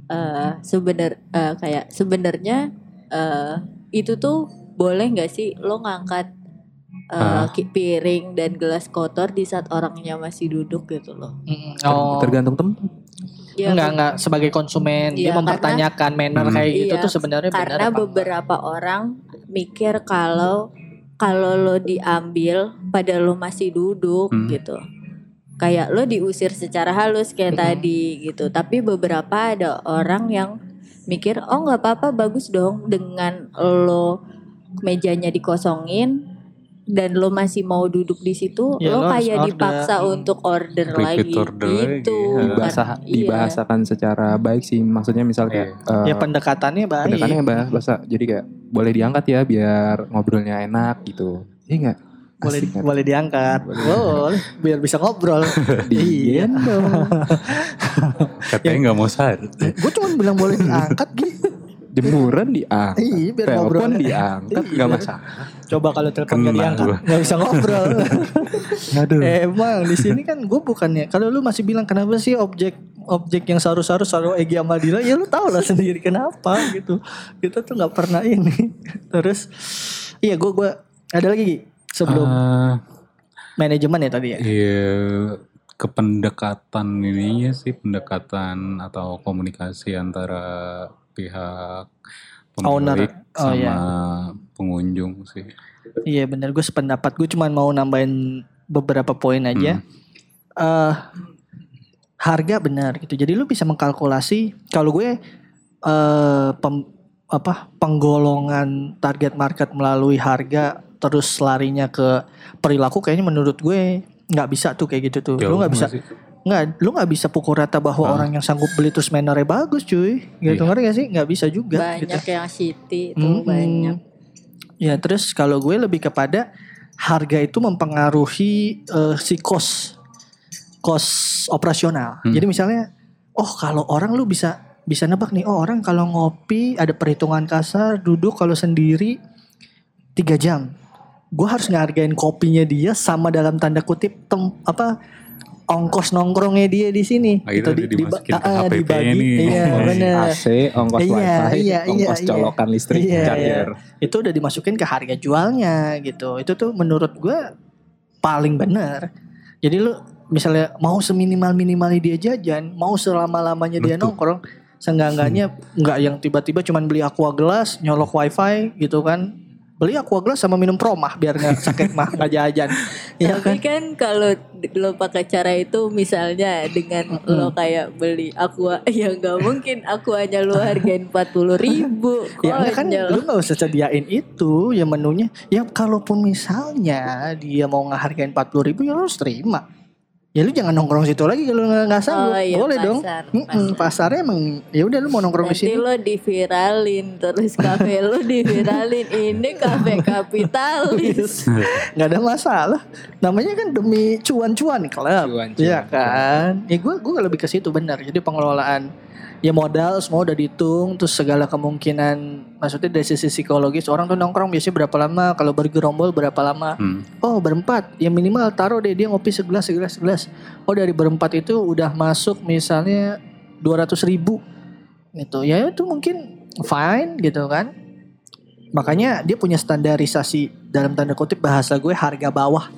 eh sebenar eh, kayak sebenarnya eh itu tuh boleh nggak sih lo ngangkat eh, Ah. ki- piring dan gelas kotor di saat orangnya masih duduk gitu loh. Mm-mm. Ter- Oh. Tergantung tempat. Ya, enggak enggak sebagai konsumen dia Iya, mempertanyakan manner Hmm. kayak gitu Iya, tuh sebenarnya benar karena apa enggak? beberapa orang mikir kalau kalau lo diambil pada lo masih duduk Hmm. gitu kayak lo diusir secara halus kayak Mm-mm. tadi gitu tapi beberapa ada orang yang mikir oh nggak apa-apa bagus dong dengan lo mejanya dikosongin dan lo masih mau duduk di situ Ya, lo lo kayak order. dipaksa untuk order Repeat lagi. order lagi, gitu. ya. dibahasa, Kan- iya. dibahasakan secara baik sih maksudnya misalnya ya pendekatannya baik. pendekatannya bahasa bahasa jadi kayak boleh diangkat ya biar ngobrolnya enak gitu. Iya nggak? Boleh Asik kan? boleh diangkat. Boleh. Biar bisa ngobrol. Iya. digendong Katanya nggak mau sehari. gue cuma bilang boleh diangkat gitu jemuran diangkat. Iya biar telepon ngobrol. diangkat Iya. nggak masalah coba kalau telepon Kena diangkat nggak bisa ngobrol. Aduh. Emang di sini kan gue bukannya kalau lu masih bilang kenapa sih objek objek yang sarus-sarus sarus Egi Amadila ya lu tau lah sendiri kenapa gitu. Kita tuh nggak pernah ini. Terus iya gue gue ada lagi Gi, sebelum Ah, manajemen ya tadi ya? Iya, kependekatan ininya sih pendekatan atau komunikasi antara pihak Owner. pemilik Oh, sama iya. Pengunjung sih. Iya bener gue sependapat gue cuman mau nambahin beberapa poin aja. eh harga benar gitu. Jadi lu bisa mengkalkulasi kalau gue eh pem- apa penggolongan target market melalui harga terus larinya ke perilaku kayaknya menurut gue nggak bisa tuh kayak gitu tuh. lu Jauh nggak bisa nggak lu nggak bisa pukul rata bahwa Ah. orang yang sanggup beli terus mannernya bagus cuy. Gitu Iya. ngerti gak sih? nggak bisa juga banyak gitu. yang city itu Mm-mm. banyak Ya terus kalau gue lebih kepada harga itu mempengaruhi eh, si kos kos operasional. Hmm. Jadi misalnya, oh kalau orang lu bisa bisa nebak nih, oh orang kalau ngopi ada perhitungan kasar duduk kalau sendiri tiga jam. Gue harus ngehargain kopinya dia sama dalam tanda kutip tem, apa ongkos nongkrongnya dia di sini. Ah, itu Itu dimasukin ke ah, HPP-nya dibagi. nih. Iya Oh, benar. AC, ongkos Iya, wifi, iya, ongkos iya, colokan listrik, Iya, charger. itu udah dimasukin ke harga jualnya gitu. Itu tuh menurut gue paling benar. Jadi lu misalnya mau seminimal minimalnya dia jajan, mau selama lamanya dia Betul. nongkrong, seenggak-enggaknya nggak yang tiba-tiba cuman beli aqua gelas, nyolok wifi gitu kan. Beli aqua gelas sama minum promah biar nggak sakit mah nggak jajan. Iya Tapi kan? kan kalau lo pakai cara itu misalnya dengan lo kayak beli aqua ya nggak mungkin aquanya lo hargain 40 ribu Ya enggak kan lu gak usah sediain itu ya menunya. Ya kalaupun misalnya dia mau ngehargain 40 ribu ya lu harus terima. Ya lu jangan nongkrong situ lagi kalau nggak nggak sanggup. Oh, iya, Boleh dong. pasar, Mm-mm, pasarnya emang ya udah lu mau nongkrong di Nanti sini. lo diviralin terus kafe lo diviralin ini kafe kapitalis. nggak ada masalah. Namanya kan demi cuan-cuan klub. Cuan-cuan. Iya kan? Ya gue gue lebih ke situ benar. Jadi pengelolaan ya modal semua udah dihitung terus segala kemungkinan maksudnya dari sisi psikologis orang tuh nongkrong biasanya berapa lama kalau bergerombol berapa lama Hmm. Oh berempat, ya minimal taruh deh dia ngopi segelas segelas segelas. Oh dari berempat itu udah masuk misalnya 200 ribu gitu. Ya itu mungkin fine gitu kan. Makanya dia punya standarisasi dalam tanda kutip bahasa gue harga bawah.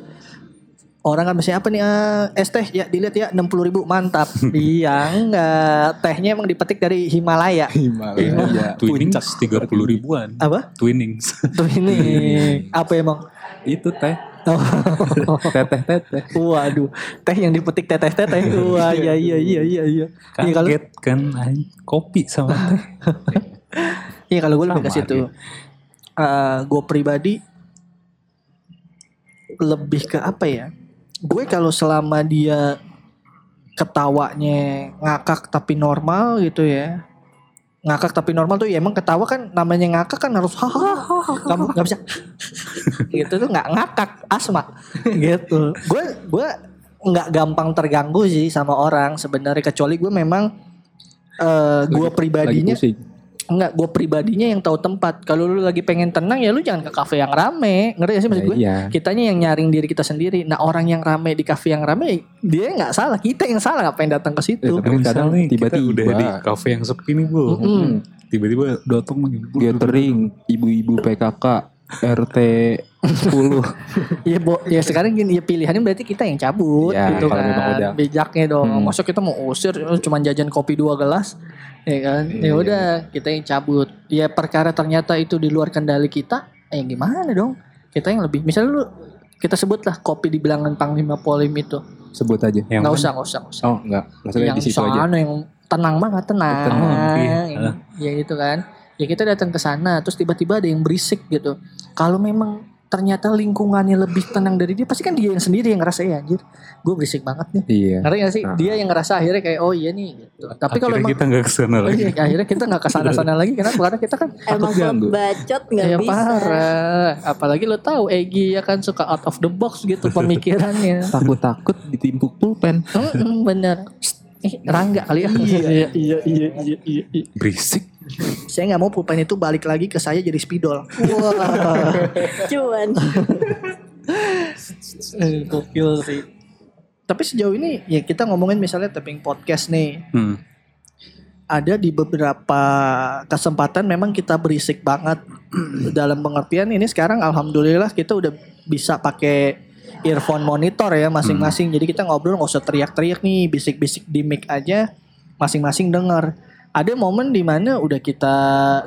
Orang kan misalnya apa nih ah, es teh ya dilihat ya 60 ribu mantap. Iya enggak tehnya emang dipetik dari Himalaya. Himalaya. Twinings tiga puluh ribuan. Apa? Twinings. Tuh ini apa emang? Itu teh, Oh. teteh-teteh. Waduh, teh yang dipetik teteh-teteh. Wah, iya iya iya iya iya. Iya kalau Kaget kan kopi sama teh. iya kalau gue lebih ke Sama situ. Eh, gue pribadi lebih ke apa ya? Gue kalau selama dia ketawanya ngakak tapi normal gitu ya. Ngakak tapi normal tuh ya emang ketawa kan namanya ngakak kan harus hahaha. Kamu nggak bisa gitu tuh nggak ngakak asma gitu. Gue gue nggak gampang terganggu sih sama orang sebenarnya kecuali gue memang eh gue pribadinya Lagi pusing. Enggak, gue pribadinya yang tahu tempat. Kalau lu lagi pengen tenang ya lu jangan ke kafe yang rame. Ngerti gak sih maksud Ya, gue? iya. Kitanya yang nyaring diri kita sendiri. Nah orang yang rame di kafe yang rame dia nggak salah. Kita yang salah ngapain datang ke situ. Ya, tapi kadang kita tiba-tiba. udah di kafe yang sepi nih bu. Mm-mm. Tiba-tiba datang lagi. Gathering, ibu-ibu PKK, RT 10. Ya, bo, ya sekarang gini ya pilihannya berarti kita yang cabut Ya, gitu kan. udah. Bijaknya dong. Hmm. Masa kita mau usir cuma jajan kopi dua gelas ya kan. Ya Iya. udah kita yang cabut. Ya perkara ternyata itu di luar kendali kita, ya gimana dong? Kita yang lebih misalnya lu kita sebutlah kopi di bilangan Panglima Polim itu. Sebut aja. Yang Nggak usah, nggak usah, nggak usah. Oh enggak, maksudnya yang di situ aja. sana yang tenang banget, tenang. Tenang, iya. Yang- Ya gitu kan. Ya kita datang ke sana terus tiba-tiba ada yang berisik gitu. Kalau memang ternyata lingkungannya lebih tenang dari dia, pasti kan dia yang sendiri yang ngerasa ya anjir, gue berisik banget nih. Iya. Ngerti gak sih? Ah. Dia yang ngerasa akhirnya kayak oh iya nih gitu. Tapi kalau emang kita nggak ke sana Oh lagi. iya, akhirnya kita nggak ke sana sana lagi kenapa? Karena kita kan Emang bacot nggak ya bisa. parah. Apalagi lo tahu Egi ya kan suka out of the box gitu pemikirannya. Takut-takut ditimpuk pulpen. Bener. Eh, Rangga kali ya. Iya, iya, iya, iya, iya, iya. Berisik. Saya nggak mau pulpen itu balik lagi ke saya jadi spidol. Wah, Cuan. Eh, gokil sih. Tapi sejauh ini ya kita ngomongin misalnya tapping podcast nih. Hmm. Ada di beberapa kesempatan memang kita berisik banget dalam pengertian ini sekarang alhamdulillah kita udah bisa pakai earphone monitor ya masing-masing. Jadi kita ngobrol nggak usah teriak-teriak nih, bisik-bisik di mic aja masing-masing denger. Ada momen di mana udah kita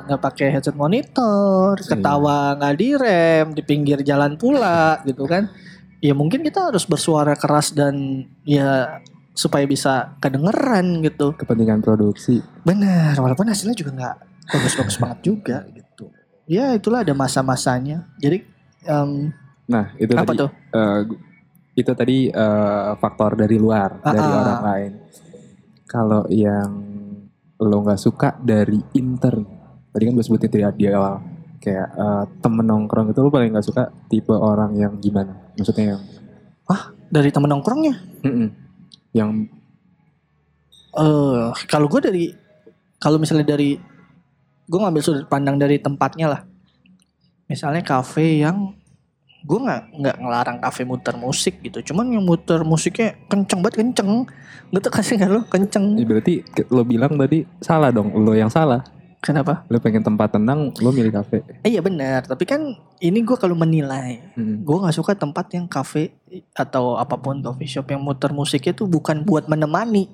nggak pakai headset monitor, ketawa nggak direm di pinggir jalan pula gitu kan. Ya mungkin kita harus bersuara keras dan ya supaya bisa kedengeran gitu. Kepentingan produksi. Benar, walaupun hasilnya juga nggak bagus-bagus banget juga gitu. Ya itulah ada masa-masanya. Jadi em, Nah, itu apa tadi tuh? eh, itu tadi eh, faktor dari luar, Ah, dari ah. orang lain. Kalau yang lo nggak suka dari intern, tadi kan gue sebutin tadi di awal. kayak eh, temen nongkrong itu lu paling gak suka tipe orang yang gimana? Maksudnya yang Dari temen nongkrongnya. Mm-mm. yang eh kalau gue dari kalau misalnya dari gue ngambil sudut pandang dari tempatnya lah misalnya kafe yang gue nggak nggak ngelarang kafe muter musik gitu cuman yang muter musiknya kenceng banget kenceng gitu kasih nggak lo kenceng ya berarti lo bilang tadi salah dong, lo yang salah. kenapa Lo pengen tempat tenang, lo milih kafe. eh iya benar tapi kan ini gue kalau menilai Mm. gue nggak suka tempat yang kafe atau apa pun coffee shop yang muter musiknya tuh bukan buat menemani.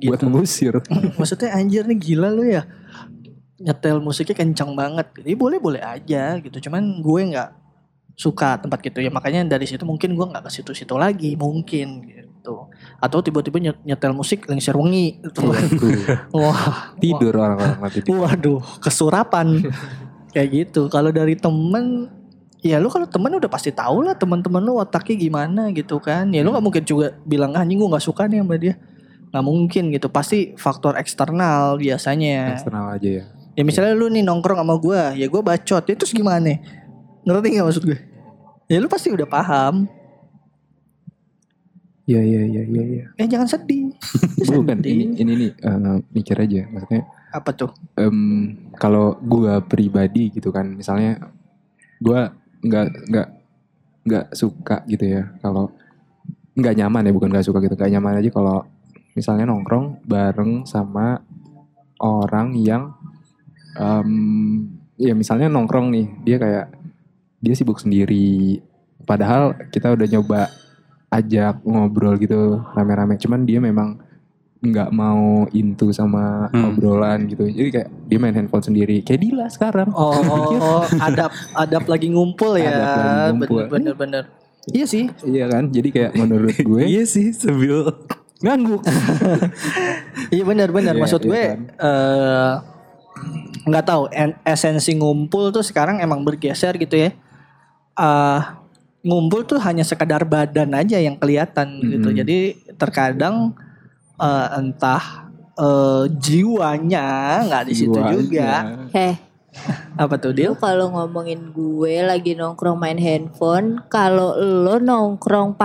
Buat Gitu. mengusir. maksudnya anjir nih gila lu ya nyetel musiknya kencang banget jadi boleh boleh aja gitu cuman gue nggak suka tempat gitu ya. Makanya dari situ mungkin gue nggak ke situ-situ lagi mungkin gitu. Atau tiba-tiba nyet- nyetel musik lengser wengi. Gitu. wah Tidur orang-orang nanti. waduh kesurapan. Kayak gitu. Kalau dari temen ya lu kalau temen udah pasti tahu lah teman-teman lu otaknya gimana gitu kan. Ya lu nggak mungkin juga bilang ah anjing gue nggak suka nih sama dia. Nggak mungkin gitu. Pasti faktor eksternal biasanya. Eksternal aja ya. ya misalnya lu nih nongkrong sama gue ya gue bacot. Ya terus gimana ngerti nggak maksud gue ya lu pasti udah paham Iya iya iya iya. iya. eh jangan sedih Bukan Sedih. ini ini nih eh, mikir aja maksudnya apa tuh em, kalau gua pribadi gitu kan misalnya gua nggak nggak nggak suka gitu ya kalau nggak nyaman ya bukan nggak suka gitu nggak nyaman aja kalau misalnya nongkrong bareng sama orang yang em, ya misalnya nongkrong nih dia kayak dia sibuk sendiri padahal kita udah nyoba ajak ngobrol gitu rame-rame cuman dia memang nggak mau into sama Hmm. obrolan gitu jadi kayak dia main handphone sendiri kayak Dila sekarang Oh, oh, adab adab lagi ngumpul ya. Adab lagi ngumpul. Bener bener bener. Iya sih. iya kan jadi kayak menurut gue Iya sih sambil ngangguk Iya bener bener. Iya, Maksud iya gue kan. eh, nggak tahu en- esensi ngumpul tuh sekarang emang bergeser gitu ya. Eh ngumpul tuh hanya sekadar badan aja yang kelihatan gitu. Mm-mm. Jadi terkadang eh, entah eh, jiwanya nggak di situ juga. Heh, Apa tuh dia? kalau ngomongin gue lagi nongkrong main handphone, kalau lo nongkrong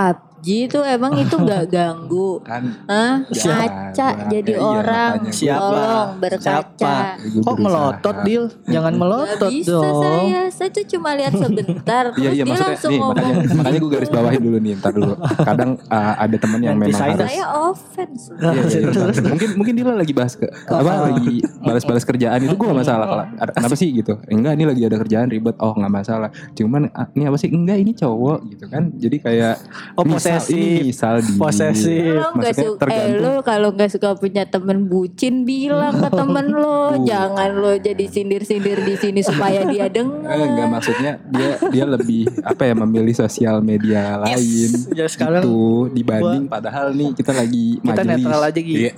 PUBG itu emang itu nggak ganggu. kan Hah? Siapa? Ngaca jadi Iya, orang. gue- Siapa? Tolong Siapa? berkaca. gue Kok melotot Dil? Jangan Gak melotot bisa dong. saya, saya tuh cuma lihat sebentar. Iya Terus iya dia maksudnya langsung nih ngomong. makanya makanya gue garis bawahin dulu nih ntar dulu. Kadang uh, ada temen yang memang saya- harus Saya offense. Iya, iya, iya. mungkin mungkin dia lagi bahas ke apa lagi balas-balas kerjaan itu gue gak masalah kalau ada- kenapa sih gitu enggak ini lagi ada kerjaan ribet oh nggak masalah cuman ah, ini apa sih enggak ini cowok gitu kan jadi kayak Oh, misal, posesif. ini misal di Posesif. Lo Maksudnya suka, eh lo kalau nggak suka punya temen bucin bilang ke temen lo, Uh. jangan lo jadi sindir-sindir di sini supaya dia Eh, dengar. enggak maksudnya dia dia lebih apa ya memilih sosial media lain Ya sekarang itu dibanding padahal nih kita lagi kita majelis netral aja gitu. Iya.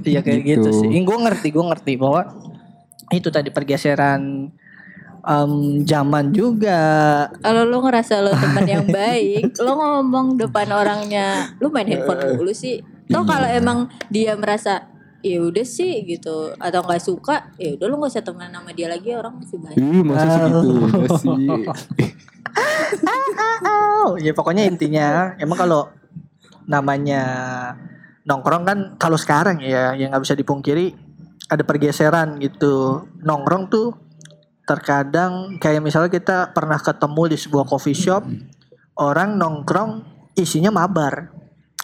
Iya kayak gitu, Gitu. sih. Gue ngerti, gue ngerti bahwa itu tadi pergeseran em, zaman juga. Kalau lo ngerasa lo teman yang baik, lo ngomong depan orangnya, lo main handphone mulu sih. Toh Iya. kalau emang dia merasa ya udah sih gitu atau nggak suka, ya udah lo nggak usah temenan sama dia lagi orang masih banyak. Ih, masa segitu sih Oh, ya pokoknya intinya emang kalau namanya nongkrong kan kalau sekarang ya yang nggak bisa dipungkiri ada pergeseran gitu. Nongkrong tuh terkadang kayak misalnya kita pernah ketemu di sebuah coffee shop, orang nongkrong isinya mabar.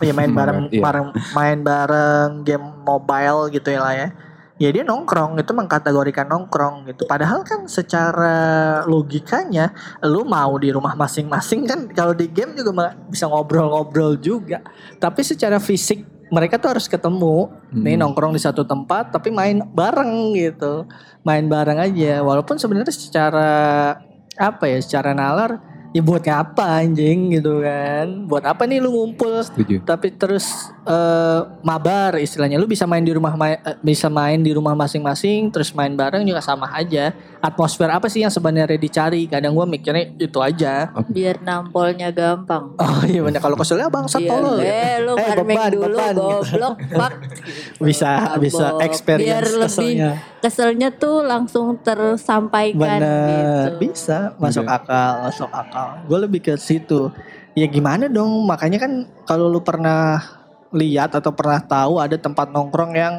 Ya main bareng, iya. bareng main bareng game mobile gitu ya lah ya. Ya dia nongkrong itu mengkategorikan nongkrong gitu. Padahal kan secara logikanya lu mau di rumah masing-masing kan kalau di game juga bisa ngobrol-ngobrol juga. Tapi secara fisik mereka tuh harus ketemu. Nih Hmm. nongkrong di satu tempat tapi main bareng gitu. Main bareng aja walaupun sebenarnya secara apa ya, secara nalar Ya buat apa anjing gitu kan? Buat apa nih lu ngumpul? Setuju. Tapi terus eh, mabar istilahnya lu bisa main di rumah ma- eh, bisa main di rumah masing-masing terus main bareng juga sama aja. Atmosfer apa sih yang sebenarnya dicari? Kadang gua mikirnya itu aja. Biar nampolnya gampang. Oh iya bener kalau keselnya bangsat tolol. eh, lu Eh, beban, dulu beban, gitu. goblok pak. Bisa bisa experience Biar lebih keselnya. keselnya tuh langsung tersampaikan Bener, gitu. bisa masuk Iya. akal, masuk akal. Gue lebih ke situ. Ya gimana dong? Makanya kan kalau lu pernah lihat atau pernah tahu ada tempat nongkrong yang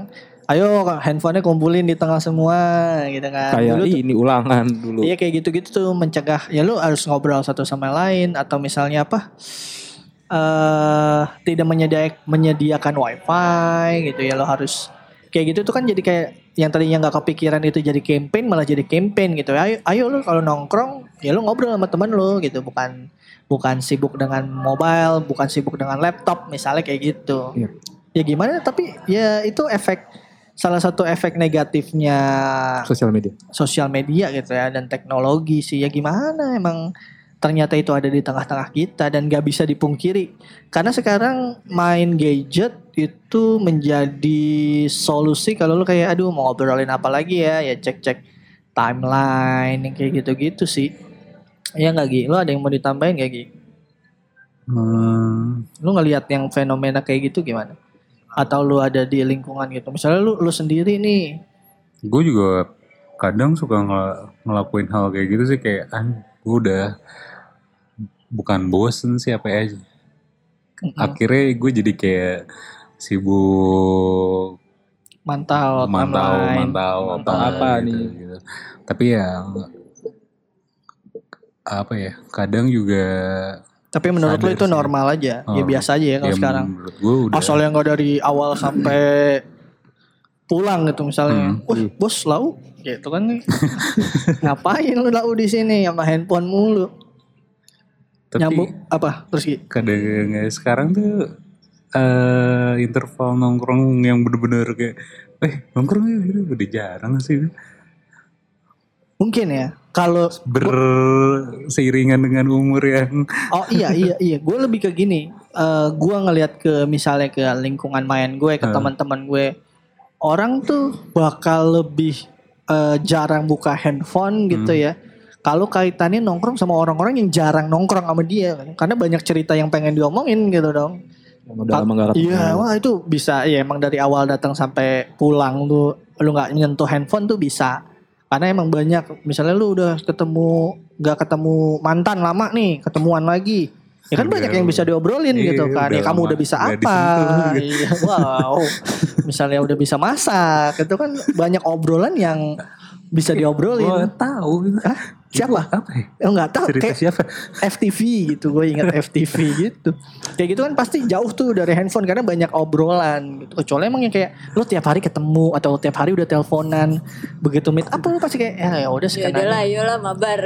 ayo handphonenya kumpulin di tengah semua gitu kan. Kayak Dulu tuh- ini ulangan dulu. Iya kayak gitu-gitu tuh mencegah ya lu harus ngobrol satu sama lain atau misalnya apa eh tidak menyediakan menyediakan wifi gitu ya lo harus kayak gitu tuh kan jadi kayak yang tadinya nggak kepikiran itu jadi campaign malah jadi campaign gitu ayo ayo lu kalau nongkrong ya lu ngobrol sama temen lu gitu bukan bukan sibuk dengan mobile bukan sibuk dengan laptop misalnya kayak gitu Iya. ya gimana tapi ya itu efek salah satu efek negatifnya Sosial media. sosial media gitu ya dan teknologi sih ya gimana emang ternyata itu ada di tengah-tengah kita dan gak bisa dipungkiri. Karena sekarang main gadget itu menjadi solusi kalau lu kayak aduh mau ngobrolin apa lagi ya? Ya cek-cek timeline yang kayak gitu-gitu sih. Ya nggak Gi? Lu ada yang mau ditambahin gak Gi? Hmm, lu ngelihat yang fenomena kayak gitu gimana? Atau lu ada di lingkungan gitu? Misalnya lu lu sendiri nih. Gue juga kadang suka ngel- ngelakuin hal kayak gitu sih kayak ah gue udah bukan bosen sih apa aja akhirnya gue jadi kayak sibuk mantau mantau timeline. mantau Mantau apa, apa gitu, nih? gitu. tapi ya apa ya kadang juga Tapi menurut lu Sadar itu sih. normal aja, ya Oh, biasa aja ya kalau ya sekarang. menurut gue udah Asalnya nggak dari awal sampai pulang gitu misalnya. Hmm. Wah bos lau, gitu kan nih. Ngapain lu lau di sini sama handphone mulu? Tapi Nyambung apa? Terus Gi? kadang sekarang tuh eh interval nongkrong yang bener-bener kayak eh nongkrong gitu udah jarang sih Mungkin ya. Kalau berseiringan dengan umur yang oh iya iya iya, gue lebih ke gini. Eh gue ngelihat ke misalnya ke lingkungan main gue, ke Hmm. teman-teman gue, orang tuh bakal lebih eh, jarang buka handphone gitu Hmm. ya. Kalau kaitannya nongkrong sama orang-orang yang jarang nongkrong sama dia, karena banyak cerita yang pengen diomongin gitu dong. Yang udah lama gak ketemu. Iya, wah itu bisa ya emang dari awal datang sampai pulang tuh lu nggak nyentuh handphone tuh bisa. Karena emang banyak misalnya lu udah ketemu nggak ketemu mantan lama nih, ketemuan lagi. Ya kan banyak yang bisa diobrolin Iya, gitu kan. Ya kamu udah bisa apa? disentuh gitu. Iya, wow. misalnya udah bisa masak, itu kan banyak obrolan yang bisa gue diobrolin. tahu gitu. Hah? Siapa? apa ya? Oh nggak tahu cerita kayak siapa FTV gitu gue ingat FTV gitu kayak gitu kan pasti jauh tuh dari handphone karena banyak obrolan gitu kecuali emang yang kayak lo tiap hari ketemu atau tiap hari udah teleponan begitu meet up lo pasti kayak ya ya udah Ya sekarang udahlah, yolah mabar.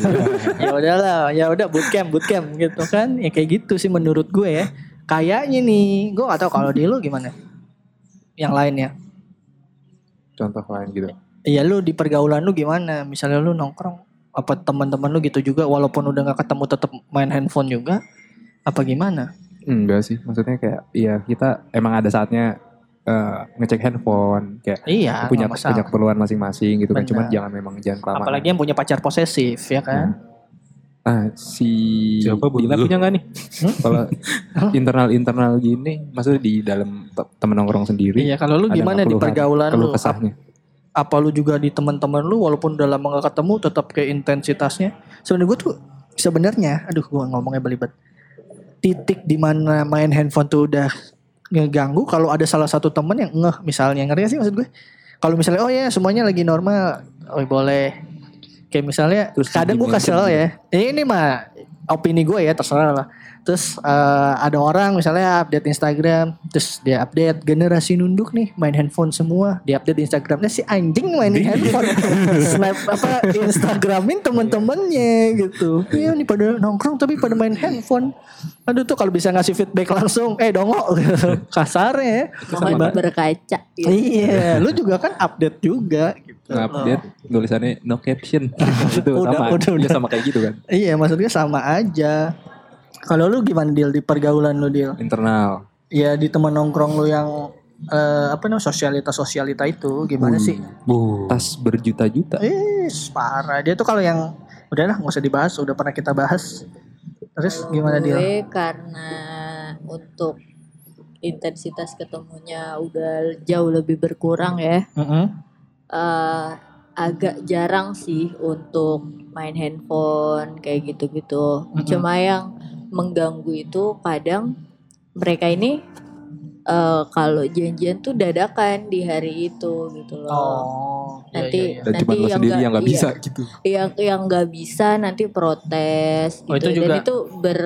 ya udahlah ya udah bootcamp bootcamp gitu kan ya kayak gitu sih menurut gue ya kayaknya nih gue gak tahu kalau di lu gimana yang lainnya Contoh lain gitu. Iya lu di pergaulan lu gimana misalnya lu nongkrong apa teman-teman lu gitu juga walaupun udah nggak ketemu tetap main handphone juga apa gimana Enggak sih, maksudnya kayak iya kita emang ada saatnya eh, ngecek handphone kayak Iya, punya punya keperluan masing-masing gitu kan. Cuman Benar. jangan memang jangan kelamaan. Apalagi yang punya pacar posesif ya kan. Ah, si Siapa Dila punya nggak nih? Kalau internal internal gini, maksudnya di dalam te- temen nongkrong sendiri. Iya, kalau lu gimana di pergaulan lu? kesahnya. Apa lu juga di teman-teman lu walaupun udah lama gak ketemu tetap kayak intensitasnya? Sebenarnya gue tuh sebenarnya, aduh gue ngomongnya belibet. Titik di mana main handphone tuh udah ngeganggu kalau ada salah satu temen yang ngeh misalnya ngerti sih maksud gue? Kalau misalnya oh ya semuanya lagi normal, oh boleh. Kayak misalnya Terus kadang gue kesel ya. Ini mah opini gue ya terserah lah. Terus eh, ada orang misalnya update Instagram, terus dia update generasi nunduk nih main handphone semua, dia update Instagramnya si anjing main handphone, snap apa Instagramin temen-temennya gitu. Iya nih pada nongkrong tapi pada main handphone. Aduh tuh kalau bisa ngasih feedback langsung, eh dongo kasarnya ya. Berkaca. gitu. Iya, lu juga kan update juga gitu. ngupdate tulisannya no caption itu Udah, sama udah, Iya, udah. sama kayak gitu kan Iya maksudnya sama aja. Kalau lu gimana deal di pergaulan lu deal? internal Ya di teman nongkrong lu yang eh, apa namanya sosialita sosialita itu gimana sih? Bu. tas berjuta-juta Eh parah dia tuh kalau yang udahlah nggak usah dibahas udah pernah kita bahas. Terus gimana deal? gue karena untuk intensitas ketemunya udah jauh lebih berkurang ya Mm-mm. eh, agak jarang sih untuk main handphone kayak gitu-gitu. Mm-mm. Cuma yang mengganggu itu kadang mereka ini eh, kalau janjian tuh dadakan di hari itu gitu loh. Oh, iya, Nanti iya, iya. dan nanti yang sendiri nggak- yang nggak iya. bisa gitu Yang yang nggak bisa nanti protes Oh, gitu. itu juga- Dan itu ber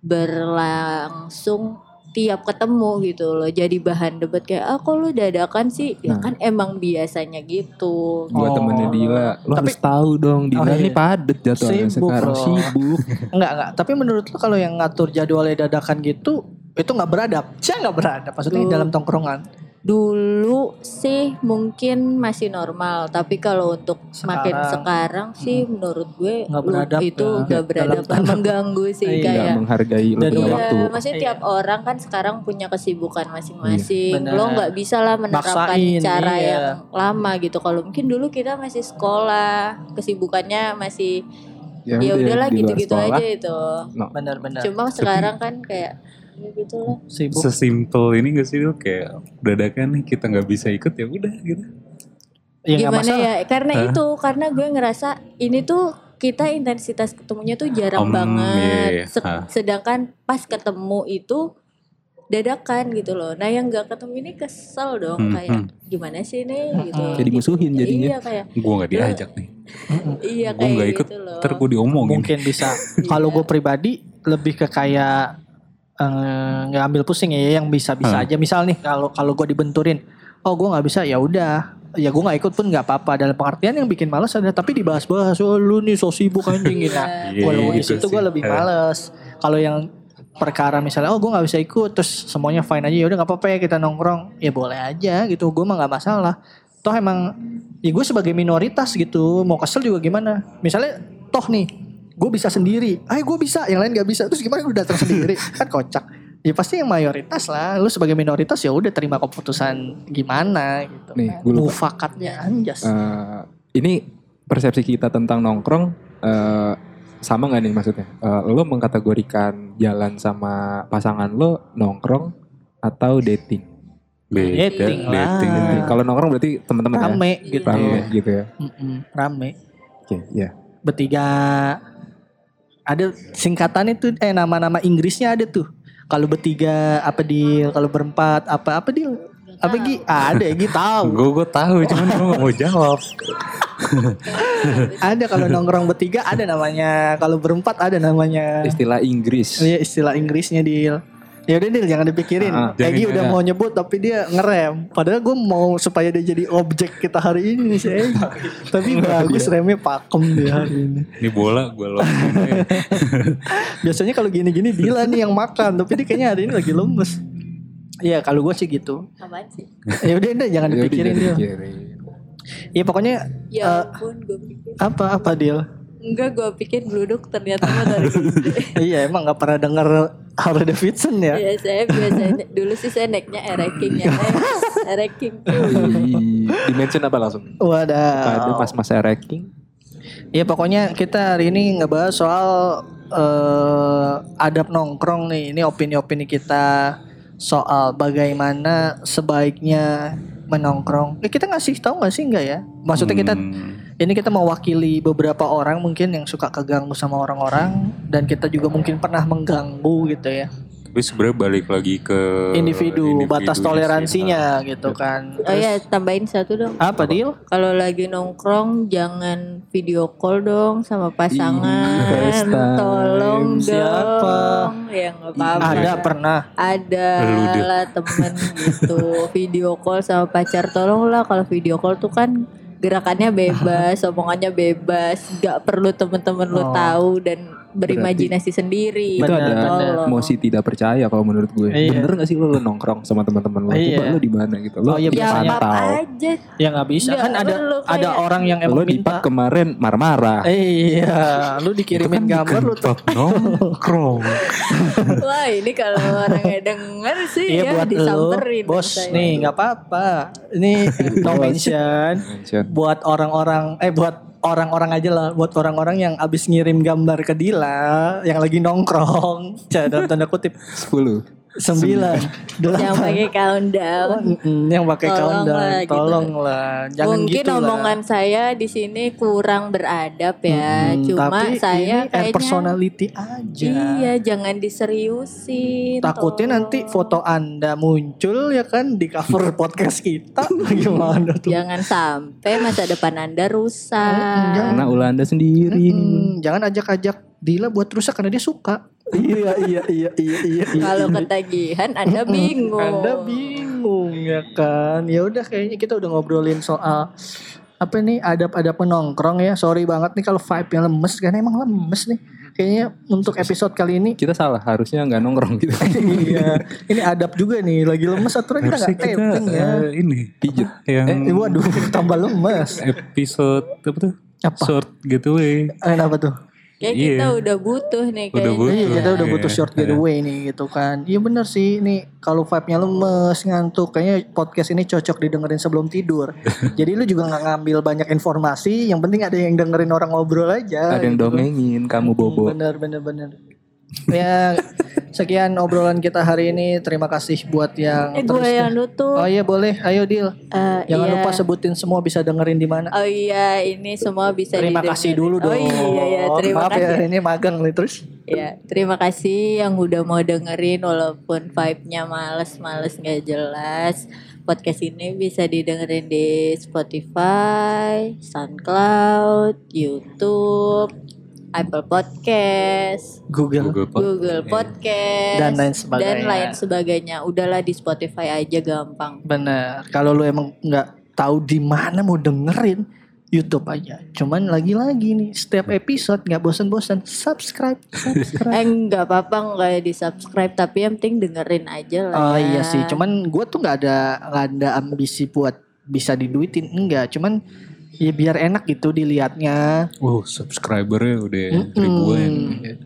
berlangsung tiap ketemu gitu loh. Jadi bahan debat kayak ah kok lu dadakan sih? Ya Nah. kan emang biasanya gitu. buat Oh. temennya Dila lo Tapi- harus tahu dong Dila Oh, iya. ini padet jadwalnya Sibuk, sekarang bro. sibuk Enggak enggak. Tapi menurut lu kalau yang ngatur jadwalnya dadakan gitu itu nggak beradab. Saya nggak beradab. Maksudnya Tuh. dalam tongkrongan. Dulu sih mungkin masih normal, tapi kalau untuk makin Sekarang. sekarang sih menurut gue Nggak beradab itu ya. nggak beradab Dalam mengganggu sih Iya. nggak kayak menghargai lo Dan punya iya, waktu maksudnya Iya. tiap orang kan sekarang punya kesibukan masing-masing. Iya, Lo nggak bisa lah menerapkan Maksain, cara iya. yang lama gitu. Kalau mungkin dulu kita masih sekolah, kesibukannya masih ya udah, udahlah gitu-gitu aja itu. Benar-benar. Cuma sekarang kan kayak ya gitu lah. Sibuk. Sesimpel ini gak sih lu kayak dadakan nih kita nggak bisa ikut ya udah gitu. Ya Gimana masalah. ya? Karena Hah? itu, karena gue ngerasa ini tuh kita intensitas ketemunya tuh jarang Om, banget. iya, iya. Se- Hah. sedangkan pas ketemu itu dadakan gitu loh. Nah yang gak ketemu ini kesel dong Hmm, kayak gimana sih nih gitu. Hmm. Kayak dimusuhin jadinya. Iya kayak Gue nggak diajak nih. iya Gue kayak nggak ikut. gitu loh. Ntar gue diomongin. Mungkin bisa. Kalau gue pribadi lebih ke kayak eh, nggak ambil pusing ya yang bisa-bisa Hmm. aja. Misal nih kalau kalau gue dibenturin, oh gue nggak bisa ya udah. Ya gue nggak ikut pun nggak apa-apa. Dalam pengertian yang bikin males ada tapi dibahas-bahas. Oh lu nih so sibuk anjing gitu. Nah, Iya, Kalau di gitu situ gue lebih Eh. males. Kalau yang perkara misalnya oh gue nggak bisa ikut terus semuanya fine aja ya udah nggak apa-apa ya kita nongkrong ya boleh aja gitu gue mah nggak masalah toh emang ya gue sebagai minoritas gitu mau kesel juga gimana misalnya toh nih gue bisa sendiri ayo gue bisa yang lain nggak bisa terus gimana gue datang sendiri kan kocak ya pasti yang mayoritas lah lu sebagai minoritas ya udah terima keputusan gimana gitu Nih, gue lupa. mufakatnya anjas Eh, ini persepsi kita tentang nongkrong eh, sama nggak nih maksudnya? Eh, lo mengkategorikan jalan sama pasangan lo nongkrong atau dating? Beda, Dating lah. dating. Kalau nongkrong berarti teman-teman ya? rame gitu Rame gitu ya. Mm-mm, rame Oke, ya. bertiga ada singkatan itu eh nama-nama Inggrisnya ada tuh. Kalau bertiga apa di kalau berempat apa apa di apa Gi? Ada Gi tahu. Gue gue tahu cuman gue gak mau jawab. ada kalau nongkrong bertiga ada namanya. Kalau berempat ada namanya. Istilah Inggris. Iya istilah Inggrisnya Dil. Ya udah Dil jangan dipikirin. Ah, Egi udah mau nyebut tapi dia ngerem. Padahal gue mau supaya dia jadi objek kita hari ini nih si Egi. tapi bagus remnya pakem dia hari ini. Ini bola gue loh. Biasanya kalau gini-gini Dila nih yang makan, tapi dia kayaknya hari ini lagi lemes. Iya, kalau gue sih gitu. Apaan sih? Ya udah udah jangan Ya dipikirin dipikirin. Iya pokoknya Ya Eh, gue pikir. apa apa Dil? Enggak gue pikir bluduk ternyata motor. iya emang nggak pernah denger Harley Davidson ya? Iya saya biasanya dulu sih saya naiknya Ereking ya. Ereking tuh. Di dimension apa langsung? Wadah. Ada pas masa ranking. Iya pokoknya kita hari ini ngebahas soal eh, adab nongkrong nih. Ini opini-opini kita soal bagaimana sebaiknya menongkrong. Eh, kita ngasih tahu nggak sih enggak ya? Maksudnya kita Hmm. ini kita mewakili beberapa orang mungkin yang suka keganggu sama orang-orang dan kita juga mungkin pernah mengganggu gitu ya. Tapi sebenarnya balik lagi ke Individu, batas sih. toleransinya gitu kan. Oh ya tambahin satu dong. Apa deal? Kalau lagi nongkrong jangan video call dong sama pasangan. Tolong Siapa? dong. Ya nggak apa-apa. Ada pernah. Ada Lu lah temen gitu video call sama pacar tolonglah kalau video call tuh kan gerakannya bebas, omongannya bebas, nggak perlu temen-temen lu Oh. tahu dan berimajinasi sendiri. itu ada emosi tidak percaya kalau menurut gue. Iya. Bener gak sih lo, lo nongkrong sama teman-teman lo? Iya. Coba lo di mana gitu. Lo Oh, iya, Ya biasanya apa tahu. aja. Ya nggak bisa Nggak kan ada perlu ada kayak- orang yang Lo emang di minta. kemarin marah-marah. Iya, lu dikirimin gambar lu Pub nongkrong. Wah ini kalau orangnya denger sih Iya ya buat disamperin. bos saya. nih nggak apa-apa. Ini no mention Mention. buat orang-orang eh buat orang-orang aja lah, buat orang-orang yang abis ngirim gambar ke Dila yang lagi nongkrong, dalam tanda kutip 10. Sembilan, Yang pakai countdown. Yang pakai Tolonglah countdown, gitu. tolonglah, jangan Mungkin gitu lah. omongan saya di sini kurang beradab ya. Mm-mm, Cuma tapi saya ini kayaknya personality aja. Iya, jangan diseriusin. Takutnya tolong. nanti foto anda muncul ya kan di cover podcast kita gimana tuh? Jangan sampai masa depan Anda rusak. Karena ulah anda sendiri. Mm-mm, jangan ajak-ajak Dila buat rusak karena dia suka. Iya iya iya iya iya. Kalau ketagihan Anda bingung. Anda bingung ya kan? Ya udah kayaknya kita udah ngobrolin soal apa nih adab-adab menongkrong ya. Sorry banget nih kalau vibe-nya lemes kan emang lemes nih. Kayaknya untuk episode kali ini Kita salah, harusnya nggak nongkrong gitu. iya. Ini adab juga nih, lagi lemes aturan kita Harusnya nggak kita taping ya. eh, ini Pijet. yang Eh, waduh, tambah lemes. episode apa tuh? Apa? Short getaway. Eh, Kenapa tuh? Kayak Iya. kita udah butuh nih Udah kayaknya. butuh. Iya kita udah Iya. butuh short getaway nih gitu kan. Iya bener sih nih kalau vibe-nya lemes ngantuk kayaknya podcast ini cocok didengerin sebelum tidur. Jadi lu juga nggak ngambil banyak informasi, yang penting ada yang dengerin orang ngobrol aja. Ada yang gitu. dongengin, kamu bobo. Bener bener bener. Ya sekian obrolan kita hari ini. Terima kasih buat yang Eh gue terus- yang nutup. Oh iya boleh, ayo deal. Eh, Jangan iya. lupa sebutin semua bisa dengerin di mana. Oh iya, ini semua bisa Terima didengerin. kasih dulu dong. Oh iya, iya, terima Maaf kasih. ya ini magang nih terus. Ya, terima kasih yang udah mau dengerin walaupun vibe-nya males-males nggak jelas. Podcast ini bisa didengerin di Spotify, SoundCloud, YouTube, Apple Podcast, Google. Google Pod- Google Podcast, Dan lain sebagainya. dan lain sebagainya. Udahlah di Spotify aja gampang. Bener. Kalau lu emang nggak tahu di mana mau dengerin, YouTube aja. Cuman lagi-lagi nih, setiap episode nggak bosan-bosan, subscribe, subscribe. Eh nggak apa-apa nggak di subscribe tapi yang penting dengerin aja lah. Oh ya. iya sih, cuman gue tuh nggak ada nggak ada ambisi buat bisa diduitin, enggak. Cuman ya biar enak gitu dilihatnya. Oh, subscribernya udah Mm-mm. ribuan.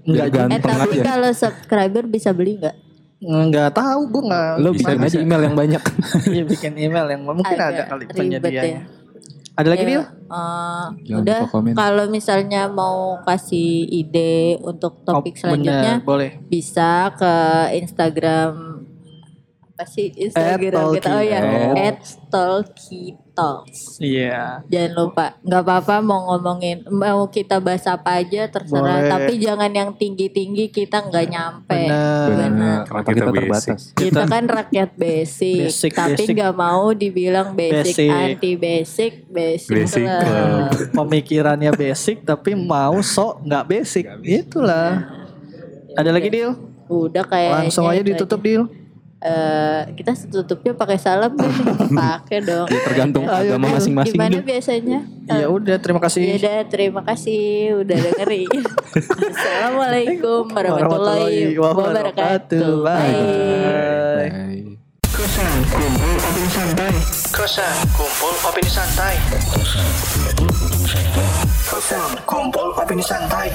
Enggak juga. Eh ganteng tapi aja. kalau subscriber bisa beli nggak? Nggak tahu, gue nggak. Lo Bisa, bisa aja email yang banyak. Iya bikin email yang mungkin ada Agak kali ribet penyediaannya. ya. Ada lagi Ya, dia? eh, Jangan udah kalau misalnya mau kasih ide untuk topik selanjutnya boleh. bisa ke Instagram apa sih Instagram kita oh ya Talkie. @talkitalks Iya. jangan lupa nggak apa-apa mau ngomongin mau kita bahas apa aja terserah Boleh. tapi jangan yang tinggi-tinggi kita nggak nyampe Benar. Benar. Karena Apa kita kita basic. terbatas. kita kan rakyat basic, Basic, tapi nggak mau dibilang basic, Basic. anti basic basic, Basic club. Pemikirannya basic tapi mau sok nggak basic. Itulah. Ada lagi deal? udah kayak Langsung aja ditutup deal. Eh, kita tutupnya pakai salam pakai dong Tergantung Ayo, agama masing-masing. gimana Del. biasanya Ya udah terima Ya kasih. udah, terima kasih udah dengerin. Assalamualaikum warahmatullahi wabarakatuh. Bye. Bye. Bye. Kosan kumpul opini santai. Kosan kumpul opini santai. Kosan kumpul opini santai.